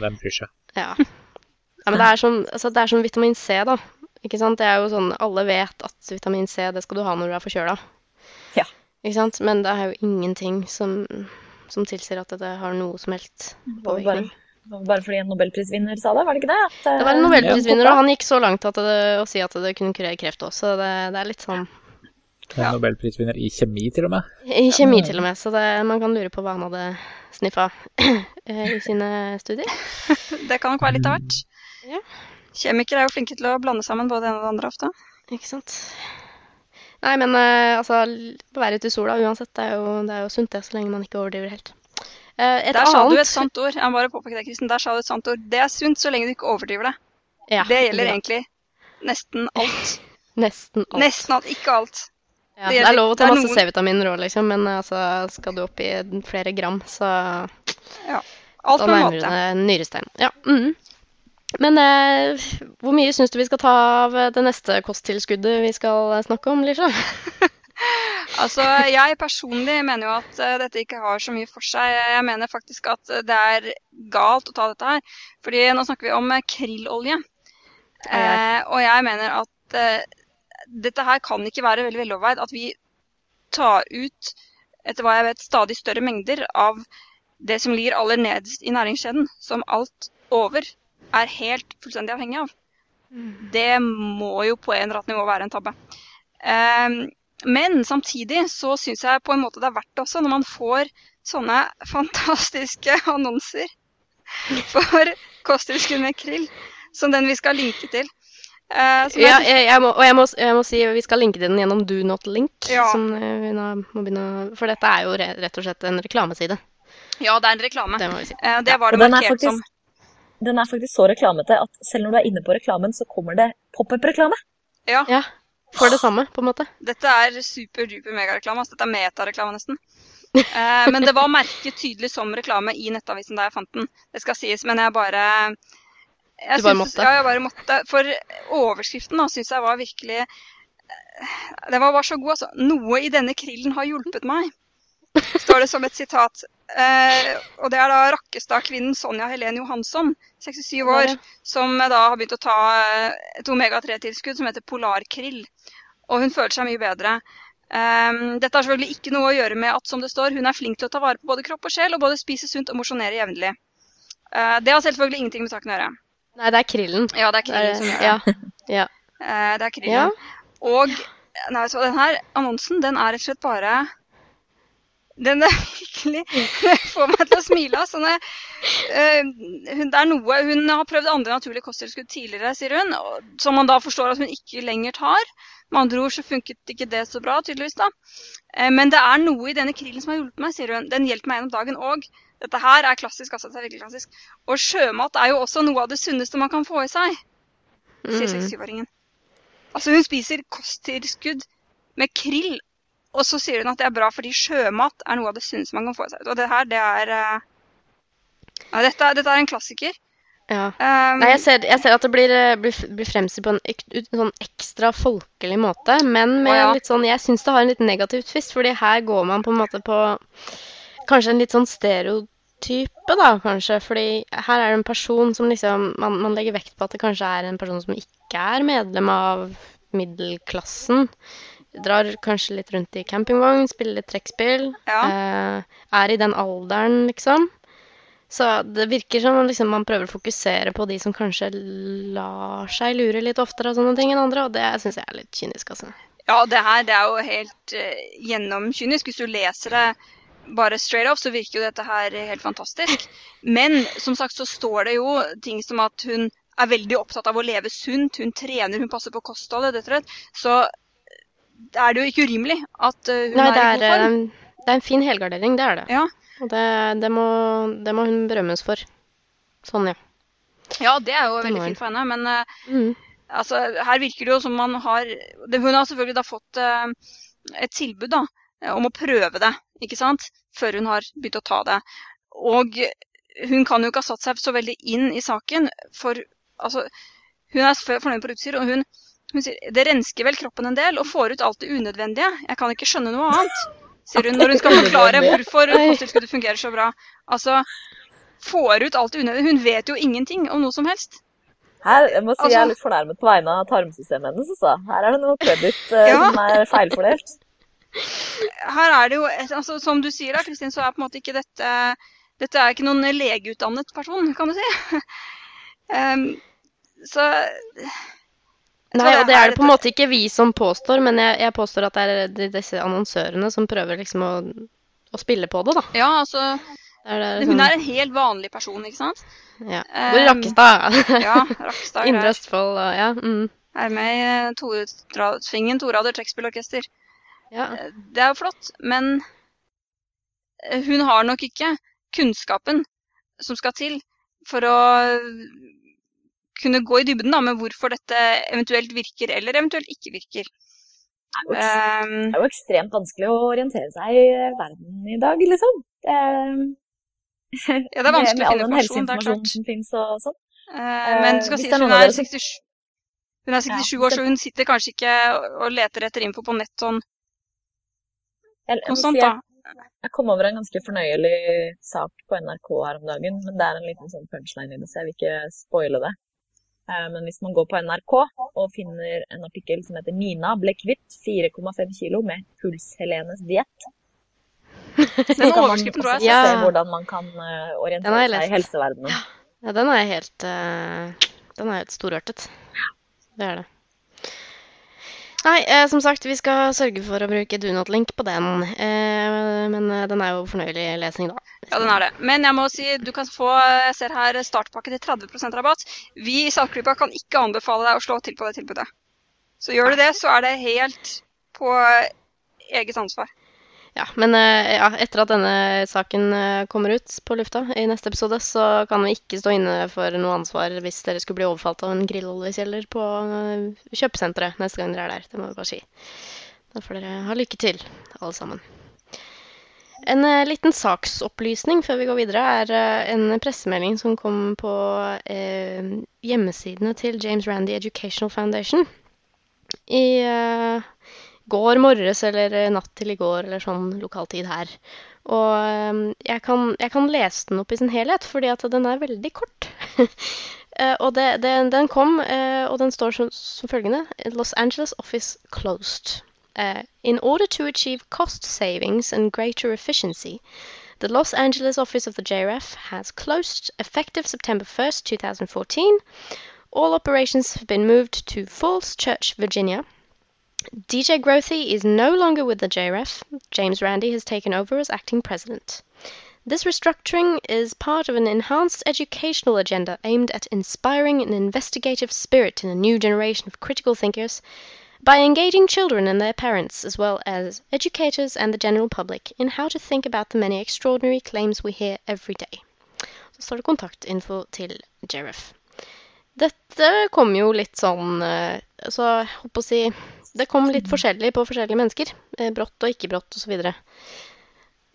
hvem bryr seg? Ja. ja men det er, som, altså, det er som vitamin C, da. Ikke sant? Det er jo sånn Alle vet at vitamin C det skal du ha når du er forkjøla. Ja. Ikke sant? Men det er jo ingenting som, som tilsier at det har noe som helst påvirkning. Bare fordi en nobelprisvinner sa det, var det ikke det? At, Det var en eh, nobelprisvinner, og han gikk så langt at det, å si at det kunne kurere kreft også. Det, det er litt sånn En nobelprisvinner i kjemi, til og med. I kjemi til og med, så det, man kan lure på hva han hadde sniffa <clears throat> i sine studier. <laughs> Det kan nok være litt av hvert. Ja. Kjemikere er jo flinke til å blande sammen både det ene og det andre ofte. Ikke sant. Nei, men eh, altså l- Være ute i sola uansett, det er, jo, det er jo sunt det, så lenge man ikke overdriver helt. Eh, et Der sa du et sant ord. Jeg bare påpeke det, Kristen. Der sa du et sant ord. Det er sunt så lenge du ikke overdriver det. ja, Det gjelder ja, egentlig nesten alt. <laughs> Nesten alt. Nesten alt, ikke alt. Ja, det det, er lov å ta masse noen- C-vitaminer òg, liksom, men altså, skal du opp i flere gram, så Alt da nærmer du deg nyrestein. Ja. Mm. Men eh, hvor mye syns du vi skal ta av det neste kosttilskuddet vi skal snakke om, Lisha? <laughs> Altså, jeg personlig mener jo at eh, dette ikke har så mye for seg. Jeg mener faktisk at det er galt å ta dette her. Fordi nå snakker vi om eh, krillolje. Eh, og jeg mener at eh, dette her kan ikke være veldig veloverveid. At vi tar ut, etter hva jeg vet, stadig større mengder av det som ligger aller nederst i næringskjeden, som alt over er helt fullstendig avhengig av. Det må jo på en eller annen nivå være en tabbe. Eh, men samtidig så syns jeg på en måte det er verdt det også, når man får sånne <laughs> fantastiske annonser for kosttilskudd med krill, som den vi skal linke til. Uh, Ja, jeg, jeg må, og jeg må, jeg må si vi skal linke til den gjennom Do Not Link. Ja. Som eh, vi nå må begynne, for dette er jo re, rett og slett en reklameside. ja, det er en reklame. Det må vi si. uh, det var det den er, markert som. den er faktisk så reklamete at selv når du er inne på reklamen, så kommer det pop-up-reklame. Ja, Ja. For det samme, på en måte. dette er super-duper megareklame. Altså, dette er metareklame nesten. Eh, men det var merket tydelig som reklame i nettavisen da jeg fant den. Det skal sies, men jeg bare jeg Du bare synes- måtte? Ja, jeg bare måtte. For overskriften da syns jeg var virkelig eh, Den var bare så god, altså. Noe i denne krillen har hjulpet meg. Står det som et sitat. Eh, og det er da Rakkestad-kvinnen Sonja Helen Johansson, 67 år, som eh, da har begynt å ta eh, et omega-3-tilskudd som heter Polarkrill. Og hun føler seg mye bedre. Ehm, dette har selvfølgelig ikke noe å gjøre med at som det står, hun er flink til å ta vare på både kropp og sjel, og både spise sunt og mosjonere jevnlig. Eh, det har selvfølgelig ingenting med saken å gjøre. Nei, det er krillen. Ja, det er krillen er, som gjør det. ja. ja. Eh, det er ja. krillen. Og nei, så den her annonsen, den er rett og slett bare Den er virkelig <laughs> <laughs> Den får meg til å smile. Sånn at, eh, hun, det er noe, hun har prøvd andre naturlige kosttilskudd tidligere, sier hun, som man da forstår at hun ikke lenger tar. Med andre ord så funket ikke det så bra, tydeligvis. da. Uh, men det er noe i denne krillen som har hjulpet meg, sier hun. Den hjelper meg gjennom dagen. òg. dette her er klassisk. altså, det er virkelig klassisk. Og sjømat er jo også noe av det sunneste man kan få i seg, sier Mm. 67-åringen. Altså hun spiser kosttilskudd med krill, og så sier hun at det er bra fordi sjømat er noe av det sunneste man kan få i seg. Og det her, det er eh, ja, dette, dette er en klassiker. ja. Um, Nei, jeg ser, jeg ser at det blir, eh, blir, blir fremstilt på en ek, en, sånn ekstra folkelig måte, men med Å, ja. litt sånn Jeg syns det har en litt negativ twist, fordi her går man på en måte på kanskje en litt sånn stereotype, da, kanskje. Fordi her er det en person som liksom man, man legger vekt på at det kanskje er en person som ikke er medlem av middelklassen. Drar kanskje litt rundt i campingvogn, spiller litt trekkspill. Ja. Eh, er i den alderen, liksom. Så det virker som om liksom, man prøver å fokusere på de som kanskje lar seg lure litt oftere av sånne ting enn andre, og det syns jeg er litt kynisk, altså. Ja, det her det er jo helt uh, gjennomkynisk. Hvis du leser det bare straight off, så virker jo dette her helt fantastisk. Men som sagt så står det jo ting som at hun er veldig opptatt av å leve sunt, hun trener, hun passer på kostholdet. Så er det jo ikke urimelig at uh, hun Nei, er i god form. Nei, det er en fin helgardering, det er det. Ja. Og det, det, må, det må hun berømmes for. Sånn, ja. Ja, det er jo Det veldig fint for henne, men eh, Mm. altså, her virker det jo som man har Hun har selvfølgelig da fått eh, et tilbud da, eh, om å prøve det, ikke sant? Før hun har begynt å ta det. Og hun kan jo ikke ha satt seg så veldig inn i saken, for altså, hun er fornøyd på utstyr, og hun, hun sier det rensker vel kroppen en del og får ut alt det unødvendige. Jeg kan ikke skjønne noe annet, sier hun når hun skal <laughs> forklare hvorfor kosttilskuddet fungerer så bra. Altså, får ut alt det unødvendige. Hun vet jo ingenting om noe som helst. Her, jeg må si jeg er Altså- litt fornærmet på vegne av tarmsystemet hennes. Altså. Her er det noe kreditt uh, Ja. som er feilfordelt. <laughs> her er det jo, altså, Som du sier, da, Kristin, så er på en måte ikke dette Dette er ikke noen legeutdannet person, kan du si. Um, <laughs> så Nei, det og det er det på en måte ikke vi som påstår, men jeg, jeg påstår at det er disse annonsørene som prøver liksom å, å spille på det, da. ja, altså Det er, det Hun sånn- er en helt vanlig person, ikke sant? ja. Hvor i um, Rakkestad? <laughs> Ja, Rakkestad. Indre. Østfold og ja. Mm, Er med i eh, Tora- Svingen torader trekkspillorkester. ja. Det er jo flott, men eh, hun har nok ikke kunnskapen som skal til for å kunne gå i dybden da, med hvorfor dette eventuelt virker, eller eventuelt ikke virker. Det er jo Um, det er jo ekstremt vanskelig å orientere seg i eh, verden i dag, liksom. Det er, ja, det er vanskelig med, med å finne informasjon, det er klart. som finnes og sånn. Eh, men du skal hvis si er hun er 67, hun er 67 Ja, år, så hun sitter kanskje ikke og leter etter info på nett sånn må si da. jeg kom over en ganske fornøyelig sak på NRK her om dagen, men det er en liten sånn punchline i det, så jeg vil ikke spoile det. Eh, Men hvis man går på NRK og finner en artikkel som heter 'Nina ble kvitt 4,5 kilo med Puls-Helenes diett', <laughs> så kan man også Ja. se hvordan man kan eh, orientere seg i helseverdenen. ja, den er helt eh, Den er helt storørtet. Det er det. Nei, eh, som sagt, vi skal sørge for å bruke do not link på den. Eh, men eh, den er jo fornøyelig lesning, da. Ja, den er det. Men jeg må si, du kan få jeg ser her startpakke til 30% rabatt. Vi i Saltklypa kan ikke anbefale deg å slå til på det tilbudet. Så gjør du det, så er det helt på eget ansvar. Ja, men eh, ja, etter at denne saken eh, kommer ut på lufta i neste episode, så kan vi ikke stå inne for noe ansvar hvis dere skulle bli overfalt av en grilloljekjeller på eh, kjøpesenteret neste gang dere er der. Det må vi bare si. Da får dere ha lykke til, alle sammen. En eh, liten saksopplysning før vi går videre, er eh, en pressemelding som kom på eh, hjemmesidene til James Randi Educational Foundation i eh, går morges eller eh, natt til i går eller sånn lokaltid her. Og eh, jeg kan, jeg kan lese den opp i sin helhet, fordi at den er veldig kort. <laughs> Og det, det, den kom, og den står som, som følgende Los Angeles office closed. In order to achieve cost savings and greater efficiency, the Los Angeles office of the JRF has closed effective September 1st, 2014. All operations have been moved to Falls Church, Virginia. DJ Grothy is no longer with the JRF. James Randi has taken over as acting president. This restructuring is part of an enhanced educational agenda aimed at inspiring an investigative spirit in a new generation of critical thinkers by engaging children and their parents, as well as educators and the general public, in how to think about the many extraordinary claims we hear every day. Så står det kontaktinfo til Jeref. Dette kom jo litt sånn eh, Så jeg holdt på å si Det kom litt forskjellig på forskjellige mennesker. eh, Brått og ikke brått osv.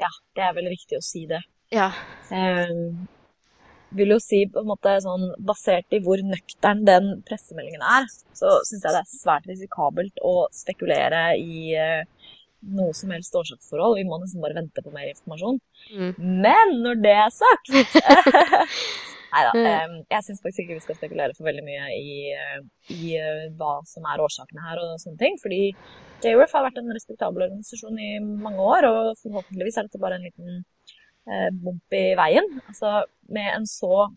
Ja, det er vel riktig å si det. Ja. Um, vil jo si på en måte sånn basert i hvor nøktern den pressemeldingen er, så syns jeg det er svært risikabelt å spekulere i eh, noe som helst årsaksforhold. Vi må nesten bare vente på mer informasjon. Mm. Men når det er sagt <laughs> Nei da. Mm. jeg syns faktisk ikke vi skal spekulere for veldig mye i, eh, i eh, hva som er årsakene her og sånne ting. Fordi JRF har vært en respektabel organisasjon i mange år, og forhåpentligvis er dette bare en liten bump i veien. Altså med en så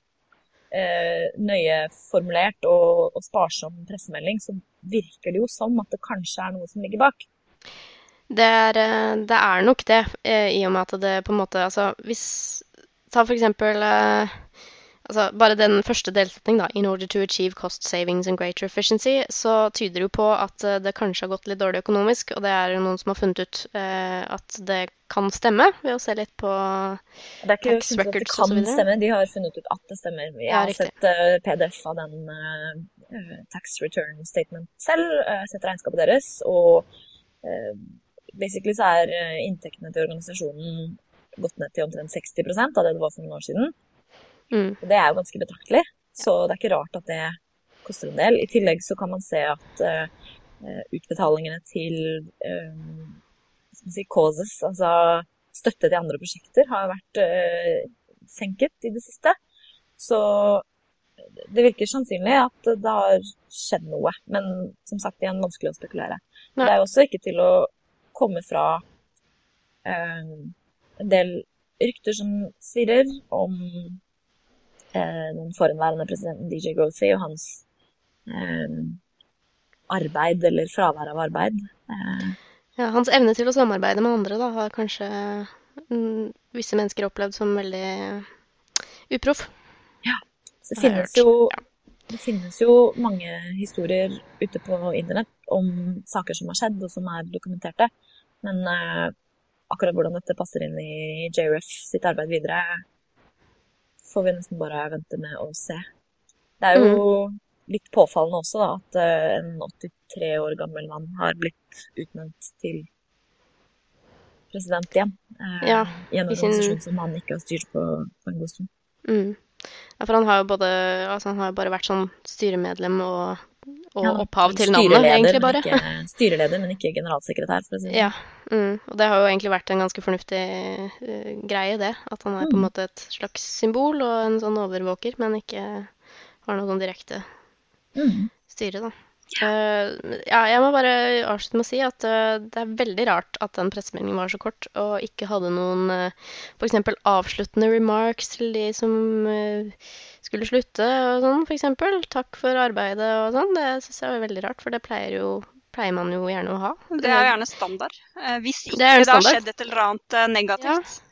eh, nøye formulert og, og sparsom pressemelding, så virker det jo som at det kanskje er noe som ligger bak. Det er, eh, det er nok det, eh, i og med at det på en måte Altså, hvis Ta for eksempel eh, Altså, bare den første delsetningen, da, 'in order to achieve cost savings and greater efficiency', så tyder det jo på at eh, det kanskje har gått litt dårlig økonomisk, og det er jo noen som har funnet ut eh, at det kan stemme, ved å se litt på Det er ikke Tax funnet at det records og så kan stemme, de har funnet ut at det stemmer. Jeg Ja, har riktig. sett eh, PDF av den eh, tax return statement selv, uh, sett regnskapet deres, og uh, basically så er inntektene til organisasjonen gått ned til omtrent 60 av det det var for noen år siden. Mm, Og det er jo ganske betraktelig, så det er ikke rart at det koster en del. I tillegg så kan man se at eh, utbetalingene til man si, causes, altså støtte til andre prosjekter, har vært uh, senket i det siste. Så det virker sannsynlig at det har skjedd noe, men som sagt igjen vanskelig å spekulere. Nei. Det er jo også ikke til å komme fra eh, en del rykter som svirrer om den forhenværende presidenten DJ Grothy og hans eh, arbeid eller fravær av arbeid. Eh, ja, hans evne til å samarbeide med andre da, har kanskje mm, visse mennesker opplevd som veldig uproff. Ja. det finnes, jo, det finnes jo mange historier ute på internett om saker som har skjedd og som er dokumenterte. Men eh, akkurat hvordan dette passer inn i JRF sitt arbeid videre, får vi nesten bare vente med å se. Det er jo Mm. litt påfallende også da, at eh, en 83 år gammel mann har blitt utnevnt til president igjen. eh, Ja, gjennom en sin- organisasjon som han ikke har styrt på, på en god stund. Mm. Ja, for han har jo både Altså, han har jo bare vært sånn styremedlem og, og Ja, opphav til navnet, egentlig, men bare. Ikke, styreleder, men ikke generalsekretær, for å si det. Ja. Mm. Og det har jo egentlig vært en ganske fornuftig uh, greie, det. At han er på en Mm. måte et slags symbol og en sånn overvåker, men ikke har noe sånn direkte Mm. styre, da. Eh, ja, jeg må bare avslutte med å si at eh, det er veldig rart at den pressemeldingen var så kort, og ikke hadde noen uh, f.eks. avsluttende remarks til de som eh, skulle slutte og sånn, f.eks. Takk for arbeidet og sånn. Det syns jeg var veldig rart, for det pleier jo pleier man jo gjerne å ha. Det er jo gjerne standard. Eh, Hvis ikke Det det, har skjedd et eller annet eh, negativt. Er-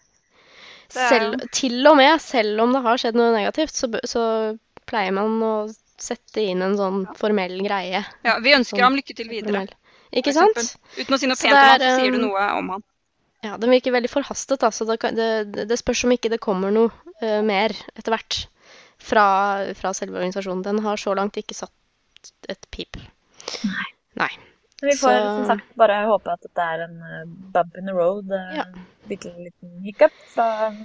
Selv, til og med, selv om det har skjedd noe negativt, så, så pleier man å sette inn en sånn formell greie. Ja, vi ønsker Sånn ham lykke til videre. Formell. Ikke sant? Uten å si noe pent om er, så sier du um, noe om han. Ja, den virker veldig forhastet, altså. Det, det, det- det spørs om ikke det kommer noe uh, mer etter hvert fra, fra selve organisasjonen. Den har så langt ikke satt et pip. Nei. Nei. vi får Så- som sagt bare håpe at dette er en eh, bump in the road, eh, Ja. bitte liten hiccup fra en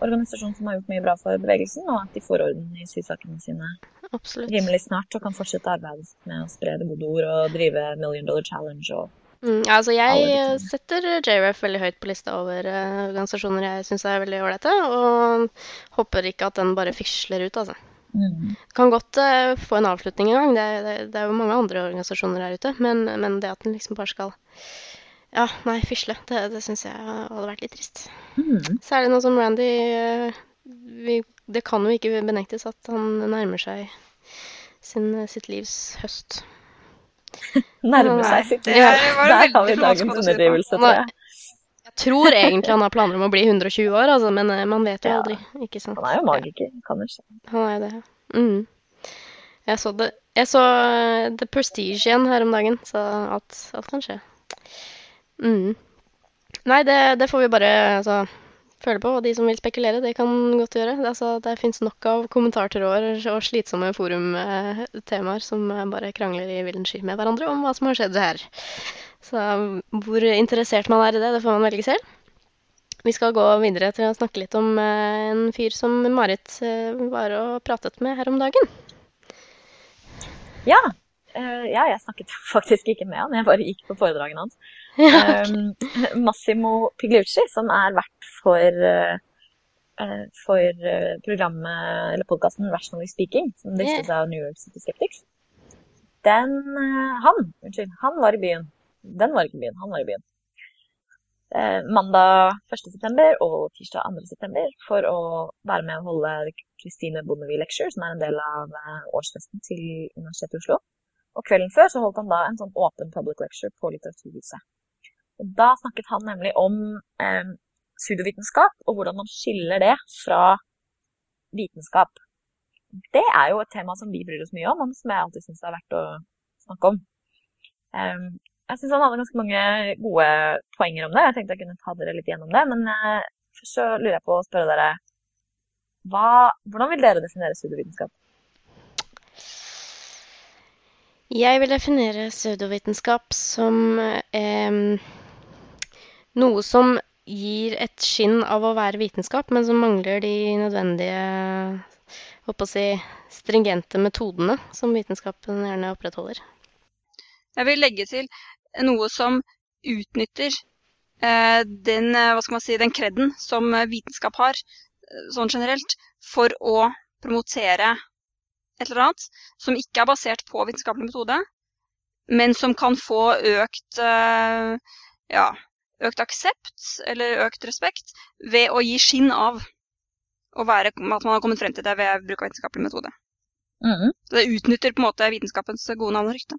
organisasjon som har gjort mye bra for bevegelsen, og at de får orden i sysakene sine Absolutt. rimelig snart og kan fortsette arbeidet med å spre det gode ord og drive Million Dollar Challenge og Mm, altså jeg setter JRF veldig høyt på lista over uh, organisasjoner jeg syns er veldig ålreite, og håper ikke at den bare fisler ut, altså. mm. Kan godt uh, få en avslutning en gang, det, det, det er jo mange andre organisasjoner her ute, men, men det at den liksom bare skal Ja, nei, fisle, det, det syns jeg hadde vært litt trist. Mm. Særlig nå som Randy eh, vi, Det kan jo ikke benektes at han nærmer seg sin, sitt livs høst. <laughs> Nærmer Nei, seg sitt det liv. var Der har vi dagens underdrivelse, tror jeg. Jeg tror egentlig han har planer om å bli 120 år, altså, men eh, man vet jo Ja. aldri. Ikke sant? Han er jo magiker, kan jo skje. Han er jo det. ja. Mm. Jeg så det Jeg så eh, The Prestige igjen her om dagen, så alt, alt kan skje. Mm. Nei, det, det får vi bare altså, føle på, og de som vil spekulere, det kan godt gjøre. Det, altså, det fins nok av kommentartråder og slitsomme forumtemaer som eh, bare krangler i villen sky med hverandre om hva som har skjedd her. Så hvor interessert man er i det, det får man velge selv. Vi skal gå videre til å snakke litt om eh, en fyr som Marit eh, var og pratet med her om dagen. Ja. ja, jeg snakket <laughs> faktisk ikke med han, jeg bare gikk på foredragene hans. Um, <laughs> Massimo Pigliucci, som er vert for, eh, for eh, programmet, eller podkasten Rationally Speaking, som driftes av New York City Skeptics. Den, han, unnskyld, han var i byen. Den var ikke i byen, han var i byen. Uh, mandag 1.9. og tirsdag 2.9. for å være med og holde Christine Bondevie Lecture, som er en del av årsfesten til Universitetet i Oslo. Og kvelden før så holdt han da en sånn åpen public lecture på Litteraturhuset. Og da snakket han nemlig om eh, pseudovitenskap, og hvordan man skiller det fra vitenskap. Det er jo et tema som vi bryr oss mye om, og som jeg alltid syns er verdt å snakke om. Eh, jeg syns han hadde ganske mange gode poenger om det. Jeg tenkte jeg kunne ta dere litt gjennom det. Men eh, først så lurer jeg på å spørre dere hva, Hvordan vil dere definere pseudovitenskap? Jeg vil definere pseudovitenskap som eh, noe som gir et skinn av å være vitenskap, men som mangler de nødvendige håper å si, stringente metodene som vitenskapen gjerne opprettholder. Jeg vil legge til noe som utnytter eh, den, eh, hva skal man si, den kreden som vitenskap har, eh, sånn generelt, for å promotere et eller annet som ikke er basert på vitenskapelig metode, men som kan få økt, ja, økt aksept eller økt respekt ved å gi skinn av å være, at man har kommet frem til det ved bruk av vitenskapelig metode. Mm. Så det utnytter på en måte vitenskapens gode navn og rykte.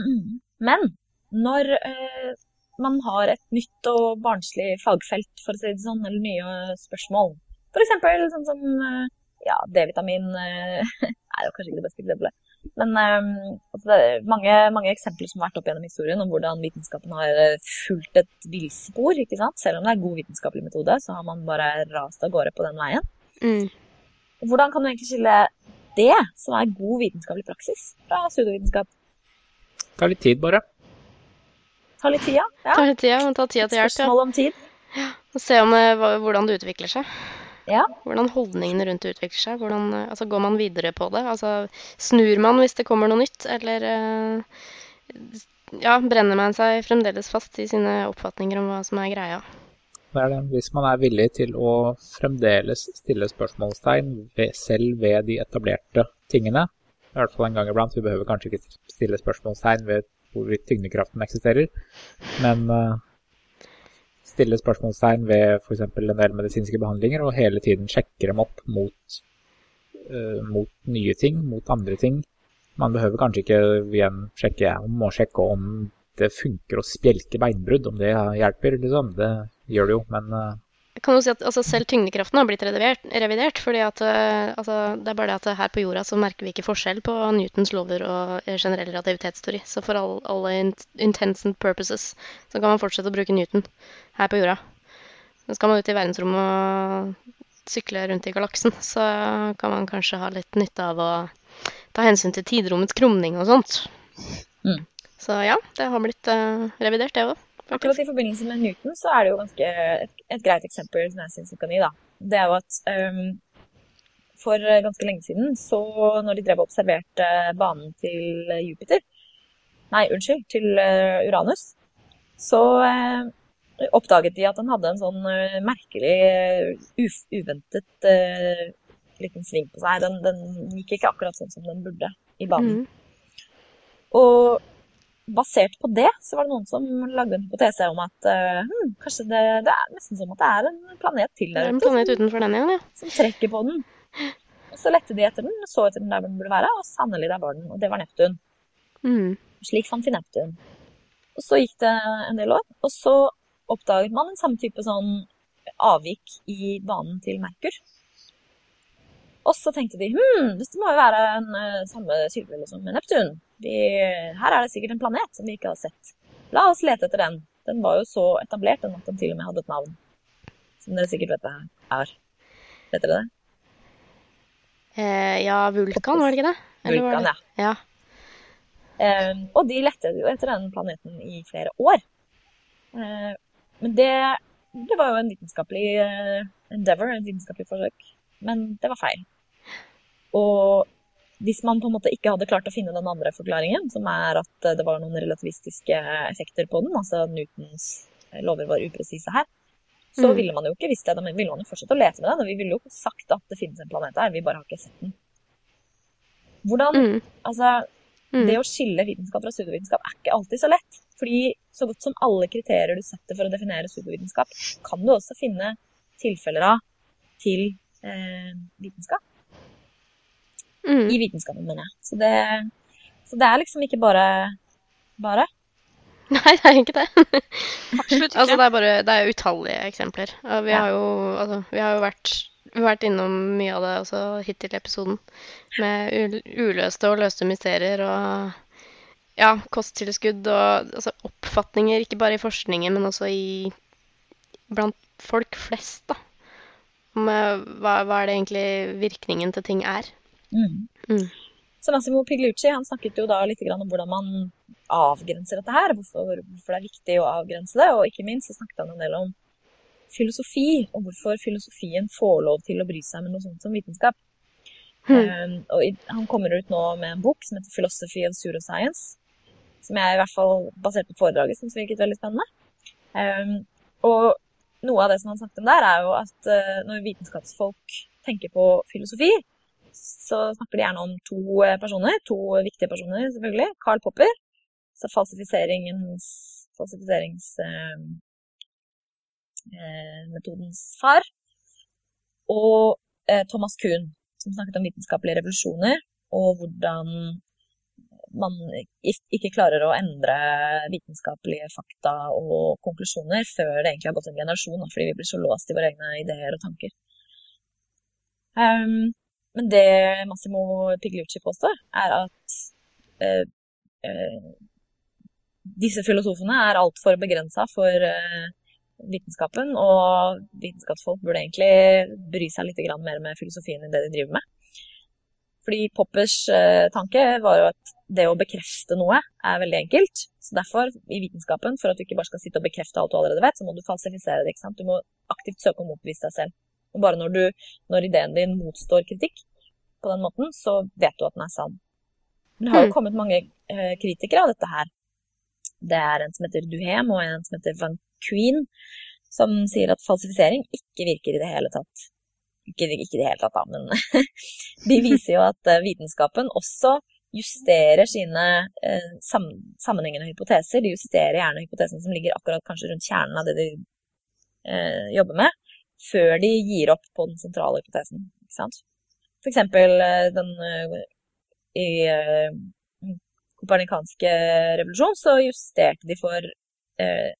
Mm. Men når eh, man har et nytt og barnslig fagfelt, for å si det sånn, eller nye spørsmål, f.eks. sånn som uh, ja, D-vitamin <laughs> er jo kanskje ikke det beste eksempelet. Men um, altså, det er mange, mange, eksempler som har vært opp gjennom historien om hvordan vitenskapen har eh, fulgt et villspor. ikke sant? Selv om det er god vitenskapelig metode, så har man bare rast av gårde på den veien. Mm. Hvordan kan du egentlig skille det, som er god vitenskapelig praksis, fra pseudovitenskap? Ta litt tid, bare. Ta litt tid, ja. ja. Ta litt tid, ja. Ta tida til hjelp. Spørsmål om tid. Ja. Og se om, eh, hvordan det utvikler seg. Ja. Hvordan holdningene rundt det utvikler seg. Hvordan, eh, altså, går man videre på det? Altså, snur man hvis det kommer noe nytt, eller uh, ja, brenner man seg fremdeles fast i sine oppfatninger om hva som er greia? Det er det. Hvis man er villig til å fremdeles stille spørsmålstegn ved, selv ved de etablerte tingene, i hvert fall en gang iblant, vi behøver kanskje ikke stille spørsmålstegn ved hvorvidt tyngdekraften eksisterer, men uh, stiller spørsmålstegn ved f.eks. en del medisinske behandlinger, og hele tiden sjekker dem opp mot, uh, mot, nye ting, mot andre ting. Man behøver kanskje ikke igjen sjekke, må sjekke om det funker å spjelke beinbrudd, om det hjelper, liksom. Det gjør det jo, men uh, kan jo si at altså, Selv tyngdekraften har blitt revidert, revidert fordi at, uh, altså, det er bare det at her på jorda så merker vi ikke forskjell på Newtons lover og generell relativitetsteori. Så for all, alle intents and purposes så kan man fortsette å bruke Newton her på jorda. Så skal man ut i verdensrommet og sykle rundt i galaksen, så kan man kanskje ha litt nytte av å ta hensyn til tiderommets krumning og sånt. Mm. Så ja, det har blitt uh, revidert, det òg. Akkurat i forbindelse med Newton så er det jo ganske et, et greit eksempel som jeg syns vi kan gi. da. Det er jo at um, for ganske lenge siden, så når de drev og observerte banen til Jupiter Nei, unnskyld, til uh, Uranus, så uh, oppdaget de at den hadde en sånn uh, merkelig, uventet liten sving på seg. Den, den, gikk ikke akkurat sånn som den burde i banen. Mm. Og basert på det så var det noen som lagde en hypotese om at uh, hmm, kanskje det, det, er nesten som at det er en planet til der ute. En planet utenfor den igjen, ja. Som trekker på den. Og så lette de etter den, så etter den der den burde være, og sannelig der var den. Og det var Neptun. Mm. Slik fant de Neptun. Og så gikk det en del år, og så oppdaget man en samme type sånn avvik i banen til Merkur. Og så tenkte de hm, dette må jo være en uh, samme type liksom, med Neptun. Vi, her er det sikkert en planet som vi ikke har sett. La oss lete etter den. Den var jo så etablert at den til og med hadde et navn. Som dere sikkert vet det er. Vet dere det? Eh, ja, Vulkan, var det ikke det? Eller Vulkan, det? ja. ja. Eh, og de lette jo etter den planeten i flere år. Eh, men det, det, var jo en vitenskapelig uh, endeavor, en vitenskapelig forsøk. Men det var feil. Og hvis man på en måte ikke hadde klart å finne den andre forklaringen, som er at eh, det var noen relativistiske effekter på den, altså Newtons eh, lover var upresise her, så mm. ville man jo ikke visst det. Da ville man jo fortsette å lete med den, og vi ville jo sagt at det finnes en planet her, vi bare har ikke sett den. Hvordan mm. Altså, mm. det å skille vitenskap fra pseudovitenskap er ikke alltid så lett. Fordi så godt som alle kriterier du setter for å definere pseudovitenskap, kan du også finne tilfeller av til eh, vitenskap. Mm. I vitenskapen, mine. Så det, så det, er liksom ikke bare bare. <laughs> Nei, det er ikke det. <laughs> Absolutt ikke. altså, det er bare det er utallige eksempler. Vi, ja. har jo, altså, vi har jo vært vært innom mye av det også hittil i episoden. Med uløste og løste mysterier og ja, kosttilskudd og altså, oppfatninger, ikke bare i forskningen, men også i blant folk flest, da. Om eh, hva, hva er det egentlig virkningen til ting er. Mm. Mm. Så Massimo Pigliucci han snakket jo da litt om hvordan man avgrenser dette her, hvorfor, hvorfor det er viktig å avgrense det, og ikke minst så snakket han en del om filosofi, og hvorfor filosofien får lov til å bry seg med noe sånt som vitenskap. Mm. Um, og han kommer ut nå med en bok som heter 'Philosophy of Pseudoscience', som jeg i hvert fall basert på foredraget syns virket veldig spennende. Um, og noe av det som han snakket om der, er jo at uh, når vitenskapsfolk tenker på filosofi, så snakker de gjerne om to eh, personer, to viktige personer selvfølgelig. Carl Popper, så falsifiseringens falsifiseringsmetodens eh, far. Og eh, Thomas Kuhn, som snakket om vitenskapelige revolusjoner, og hvordan man ikke klarer å endre vitenskapelige fakta og konklusjoner før det egentlig har gått en generasjon, fordi vi blir så låst i våre egne ideer og tanker. Um, men det Massimo Pigliucci påstår, er at eh, eh, disse filosofene er altfor begrensa for eh, vitenskapen, og vitenskapsfolk burde egentlig bry seg litt mer med filosofien enn det de driver med. Fordi Poppers tanke var jo at det å bekrefte noe er veldig enkelt. Så derfor, i vitenskapen, for at du ikke bare skal sitte og bekrefte alt du allerede vet, så må du falsifisere det. ikke sant? Du må aktivt søke å motbevise deg selv. Og bare når, du, når ideen din motstår kritikk på den måten, så vet du at den er sann. Men det har jo Mm. kommet mange eh, kritikere av dette her. Det er en som heter Duhem og en som heter Van Queen, som sier at falsifisering ikke virker i det hele tatt. Ikke, ikke i det hele tatt, da, men <laughs> de viser jo at eh, vitenskapen også justerer sine eh, sam sammenhengende hypoteser. De justerer gjerne hypotesene som ligger akkurat kanskje rundt kjernen av det de eh, jobber med, før de gir opp på den sentrale hypotesen. Ikke sant? For eksempel eh, den eh, i eh, kopernikanske revolusjon så justerte de for eh,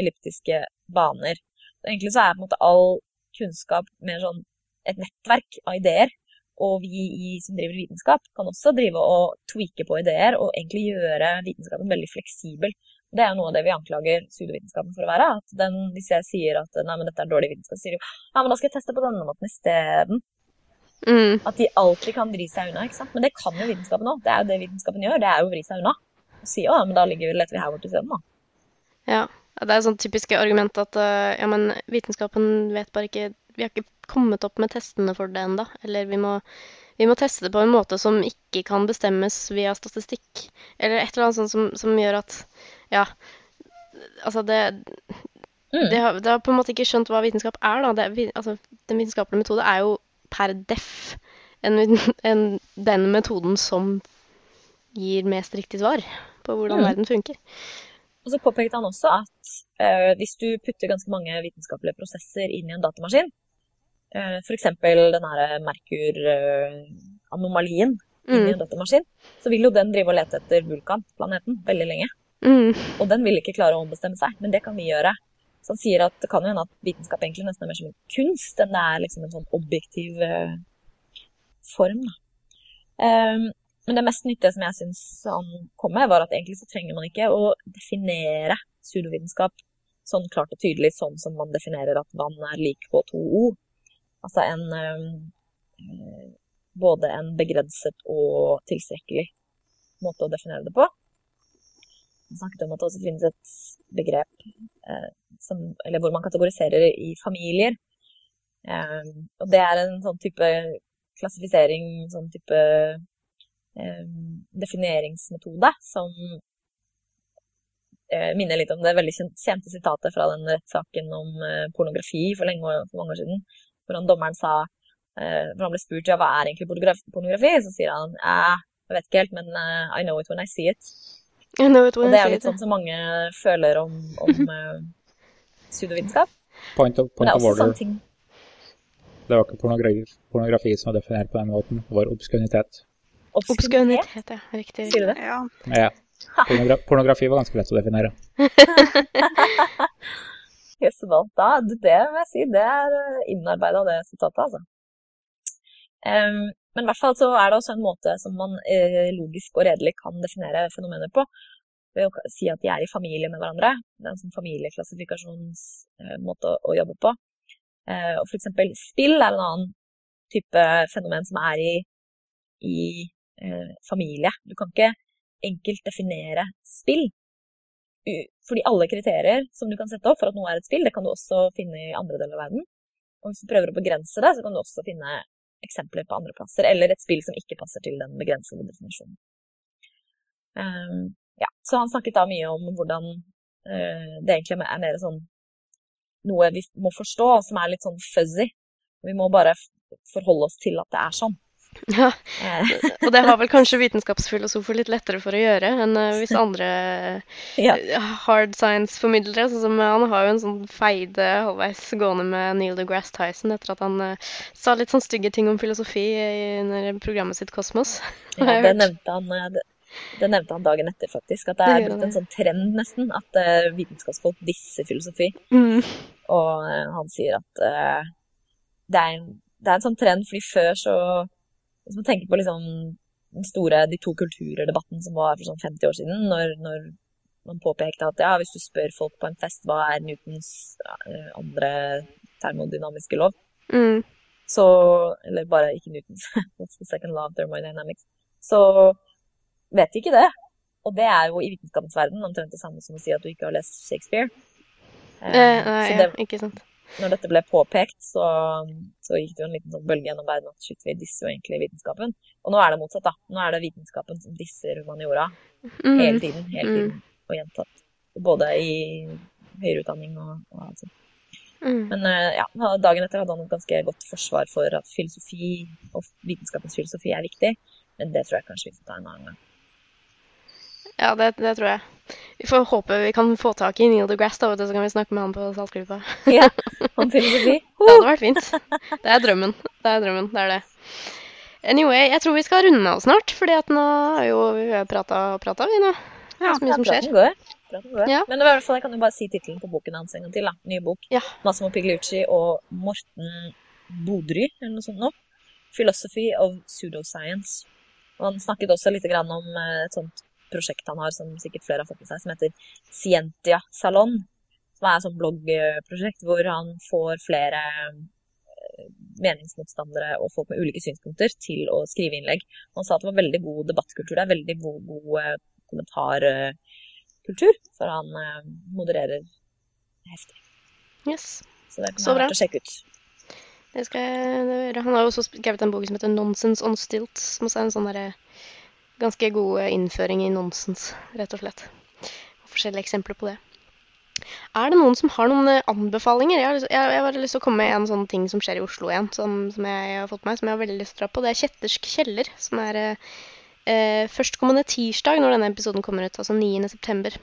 elliptiske baner. Egentlig så er på en måte all kunnskap mer sånn et nettverk av ideer. Og vi i, som driver vitenskap, kan også drive og tweake på ideer og egentlig gjøre vitenskapen veldig fleksibel. Det er jo noe av det vi anklager pseudovitenskapen for å være. At den, hvis jeg sier at nei, men dette er dårlig vitenskap, så sier de ja, men da skal jeg teste på denne måten isteden. Mm. At de alltid kan vri seg unna. ikke sant? Men det kan jo vitenskapen òg. Det er jo det vitenskapen gjør. Det er jo å vri seg unna. Og si å, ja, men da ligger vi leter vi her borte isteden, da. Ja. Det er et sånt typiske argument at eh, ja, men vitenskapen vet bare ikke Vi har ikke kommet opp med testene for det ennå. Eller vi må, vi må teste det på en måte som ikke kan bestemmes via statistikk. Eller et eller annet sånt som, som gjør at Ja. Altså, det Mm. de, har, de, har på en måte ikke skjønt hva vitenskap er, da. Det, altså, den vitenskapelige metode er jo per def en, en, den metoden som gir mest riktig svar på hvordan Mm. verden funker. Og så påpekte han også at eh, hvis du putter ganske mange vitenskapelige prosesser inn i en datamaskin, eh, f.eks. den her Merkur-anomalien inn i Mm. en datamaskin, så vil jo den drive og lete etter vulkanplaneten veldig lenge. Mm. Og den vil ikke klare å ombestemme seg, men det kan vi gjøre. Så han sier at det kan jo hende at vitenskap egentlig nesten er mer som en kunst enn det er liksom en sånn objektiv uh, form. Ehm, men det mest nyttige som jeg syns han kom med, var at egentlig så trenger man ikke å definere pseudovitenskap sånn klart og tydelig sånn som man definerer at vann er lik H2O. Altså en eh, både en begrenset og tilstrekkelig måte å definere det på. Snakket om at det også finnes et begrep eh, som, eller hvor man kategoriserer i familier. Eh, og det er en sånn type klassifisering, sånn type eh, defineringsmetode som eh, minner litt om det veldig kjente, sitatet fra den rettssaken om eh, pornografi for, lenge, for mange år siden, hvor dommeren sa eh, Når han ble spurt ja, hva er egentlig pornografi, så sier han eh, jeg vet ikke helt, men eh, I know it when I see it. Og det er jo litt sånn som mange føler om, om uh, <laughs> pseudovitenskap. Point of, point of order. ting Det var ikke pornografi, pornografi som var definert på den måten. Det var obskønitet. Obskønitet, ja. Riktig. Sier du det? Ja. Ja. Pornogra pornografi var ganske lett å definere. <laughs> Jøss, da, da, det må jeg si, det er innarbeida, det sitatet, altså. Um, men i hvert fall så er det også en måte som man eh, logisk og redelig kan definere fenomener på. Ved å si at de er i familie med hverandre. Det er en sånn familieklassifikasjonsmåte eh, å, jobbe på. Eh, og f.eks. spill er en annen type fenomen som er i, i eh, familie. Du kan ikke enkelt definere spill. Fordi alle kriterier som du kan sette opp for at noe er et spill, det kan du også finne i andre deler av verden. Og hvis du prøver å begrense det, så kan du også finne eksempler på andre plasser, eller et spill som ikke passer til den begrensede definisjonen. Um, ja, så han snakket da mye om hvordan uh, det egentlig er mer sånn noe vi må forstå, som er litt sånn fuzzy. Vi må bare forholde oss til at det er sånn. Ja, <laughs> og det har vel kanskje vitenskapsfilosofer litt lettere for å gjøre enn eh, hvis andre <laughs> ja. Eh, hard science-formidlere. Sånn som han har jo en sånn feide halvveis gående med Neil deGrasse Tyson etter at han uh, sa litt sånn stygge ting om filosofi under programmet sitt Kosmos. <laughs> Ja, det nevnte han. Det, det nevnte han dagen etter, faktisk. At det er blitt en sånn trend, nesten, at uh, vitenskapsfolk disser filosofi. Mm. Og uh, han sier at det er, en, det, er en, sånn trend, fordi før så hvis man tenker på liksom den store de to kulturer-debatten som var for sånn 50 år siden, når, når, man påpekte at ja, hvis du spør folk på en fest hva er Newtons andre termodynamiske lov, mm. så Eller bare ikke Newtons, <laughs> what's the second law of thermodynamics? Så vet de ikke det. Og det er jo i vitenskapens verden omtrent det samme som å si at du ikke har lest Shakespeare. Eh, nei, det, ja, ikke sant når dette ble påpekt, så, så, gikk det jo en liten sånn bølge gjennom verden at shit, vi disser jo egentlig vitenskapen. Og nå er det motsatt, da. Nå er det vitenskapen som disser humaniora mm. hele tiden. Hele tiden. Mm. Og gjentatt. Både i høyere utdanning og, og alt sånt. Mm. Men uh, ja, dagen etter hadde han et ganske godt forsvar for at filosofi og vitenskapens filosofi er viktig. Men det tror jeg kanskje vi får ta en annen gang. Ja, det, det, tror jeg. Vi får håpe vi kan få tak i Neil deGrasse, da, så kan vi snakke med han på Saltklypa. <laughs> ja, om filosofi. Uh. Det hadde vært fint. Det er drømmen. Det er drømmen, det er det. Anyway, jeg tror vi skal runde av snart, fordi at nå har jo vi prata og prata, vi nå. Ja, så mye som skjer. Går. Går. Ja. Men det var i hvert fall, jeg kan jo bare si tittelen på boken hans en gang til. da. Ny bok. Ja. Massimo Pigliucci og Morten Bodry, eller noe sånt nå. 'Philosophy of Pseudoscience'. Og han snakket også litt om eh, et sånt prosjekt han har, som sikkert flere har fått med seg, som heter Scientia Salon. Som er et sånt bloggprosjekt hvor han får flere eh, meningsmotstandere og folk med ulike synspunkter til å skrive innlegg. Han sa at det var veldig god debattkultur. Det er veldig god, god eh, kommentarkultur, for han eh, modererer heftig. Yes. Så det kan være verdt å sjekke ut. Det skal jeg gjøre. Han har også skrevet en bok som heter 'Nonsense on Stilts', som også er en sånn derre ganske god innføring i nonsens, rett og slett. Forskjellige eksempler på det. Er det noen som har noen eh, anbefalinger? Jeg har, lyst, jeg, jeg har lyst til å komme med en sånn ting som skjer i Oslo igjen, som, som jeg har fått med meg, som jeg har veldig lyst til å dra på. Det er Kjettersk kjeller, som er eh, førstkommende tirsdag når denne episoden kommer ut, altså 9.9.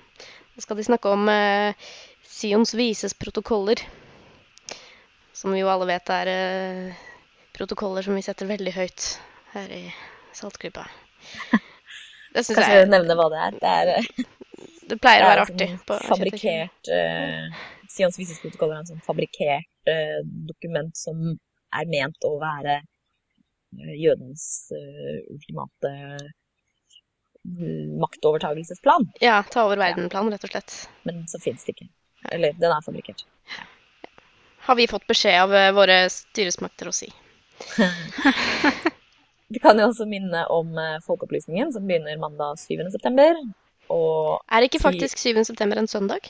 Da skal de snakke om eh, Sions vises protokoller. Som vi jo alle vet er eh, protokoller som vi setter veldig høyt her i Saltklypa. Det syns jeg. Kanskje nevne hva det er. Det, er, eh, <laughs> det pleier å være artig. På fabrikkert uh, Sions visesprotokoll er en sånn fabrikkert uh, dokument som er ment å være uh, jødens uh, ultimate maktovertagelsesplan. Ja, ta over verden-plan, rett og slett. Men så fins det ikke. Eller, den er fabrikkert. Har vi fått beskjed av våre styresmakter å si. <laughs> Vi kan jo også minne om eh, Folkeopplysningen, som begynner mandag 7.9. Og Er det ikke faktisk 7.9. en søndag?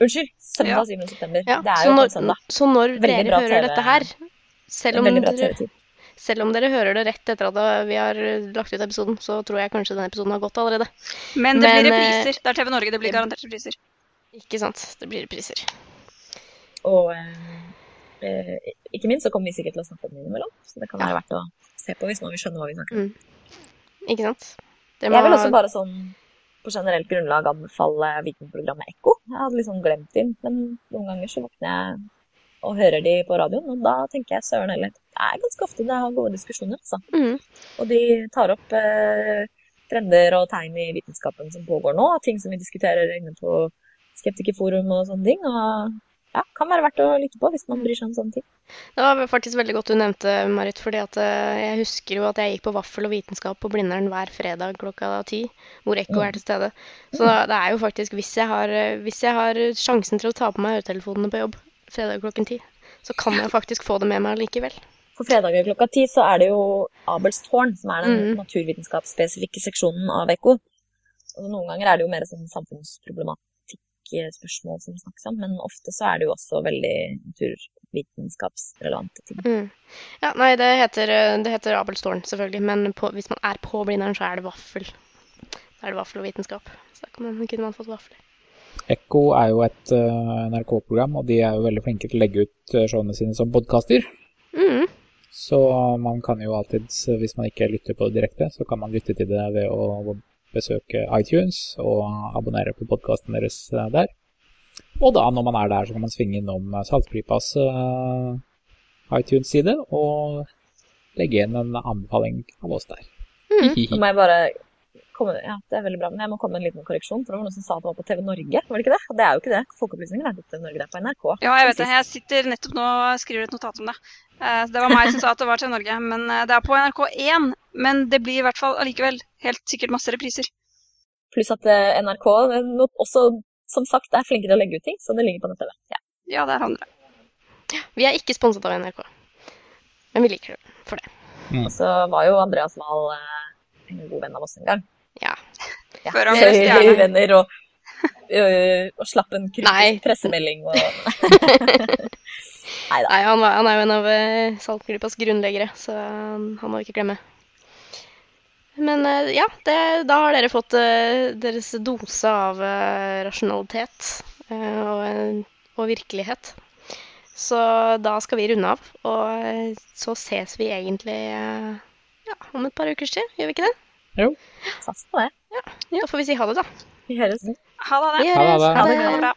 Unnskyld. Søndag 7. september. Ja, det er jo når, en søndag. Så når dere hører TV, dette her, selv om, dere, selv om dere hører det rett etter at vi har lagt ut episoden, så tror jeg kanskje denne episoden har gått allerede. Men det Men, blir repriser. Det er TV Norge. Det blir garantert repriser. Ikke sant. Det blir repriser. Og eh, ikke minst så kommer vi sikkert til å snakke om det innimellom, så det kan være verdt å se på hvis man vil skjønne hva vi snakker om. Mm. Ikke sant? Må... Jeg vil også bare sånn på generelt grunnlag anbefale vitenprogrammet Ekko. Jeg hadde liksom glemt dem, men noen ganger så våkner jeg og hører de på radioen, og da tenker jeg søren heller. Det er ganske ofte det har gode diskusjoner, altså. Mm. Og de tar opp eh, trender og tegn i vitenskapen som pågår nå, ting som vi diskuterer inne på Skeptikerforum og sånne ting. Og ja, kan være verdt å lytte på hvis man bryr seg om sånne ting. Det var faktisk veldig godt du nevnte, Marit, fordi at eh, jeg husker jo at jeg gikk på Vaffel og vitenskap på Blindern hver fredag klokka ti, hvor Ekko er til stede. Så det er jo faktisk, hvis jeg har, eh, hvis jeg har sjansen til å ta på meg øretelefonene på jobb fredag klokken ti, så kan jeg faktisk få det med meg likevel. På fredager klokka ti så er det jo Abels tårn, som er den Mm. naturvitenskapsspesifikke seksjonen av Ekko. Og noen ganger er det jo mer sånn samfunnsproblematikkspørsmål som snakkes om, men ofte så er det jo også veldig naturvitenskapsrelevante ting. Mm. Ja, nei, det heter, eh, det heter Abelstårn, selvfølgelig, men på, hvis man er på Blindern, så er det vaffel. Da er det vaffel og vitenskap. Så da kan man, kunne man fått vafler. Ekko er jo et uh, NRK-program, og de er jo veldig flinke til å legge ut eh, showene sine som podkaster. Mm. Så man kan jo alltids, hvis man ikke lytter på det direkte, så kan man lytte til det ved å besøke iTunes og abonnere på podkasten deres eh, der. Og da, når man er der, så kan man svinge innom eh, Saltpipas eh, iTunes-side og legge inn en anbefaling av oss der. Nå må jeg bare komme, ja, det er veldig bra, men jeg må komme med en liten korreksjon, for det var noen som sa at det var på TV Norge, var det ikke det? Det er jo ikke det. Folkeopplysninger er på TV Norge, det er på NRK. Ja, jeg vet det. Jeg sitter nettopp nå og skriver et notat om det. Eh, Det var meg som sa at det var til Norge, men eh, det er på NRK1. Men det blir i hvert fall allikevel helt sikkert masse repriser. Pluss at eh, NRK også, som sagt, er flinkere til å legge ut ting, så det ligger på nett-TV. Ja. Ja, der handler det. Vi er ikke sponset av NRK, men vi liker det for det. Og så var jo Andreas Wahl en god venn av oss en gang. Ja. Før han ble er stjerne. og, øh, og slapp en kritisk pressemelding og <laughs> Nei da. Han, han er jo en av uh, Saltklypas grunnleggere, så um, han må vi ikke glemme. Men ja, det, da har dere fått deres dose av rasjonalitet og, og virkelighet. Så da skal vi runde av, og så ses vi egentlig ja, om et par ukers tid, gjør vi ikke det? Sats på det. Da får vi si ha det, da. Vi høres. Ha det. Ha det, ha det. Ha det Ha det.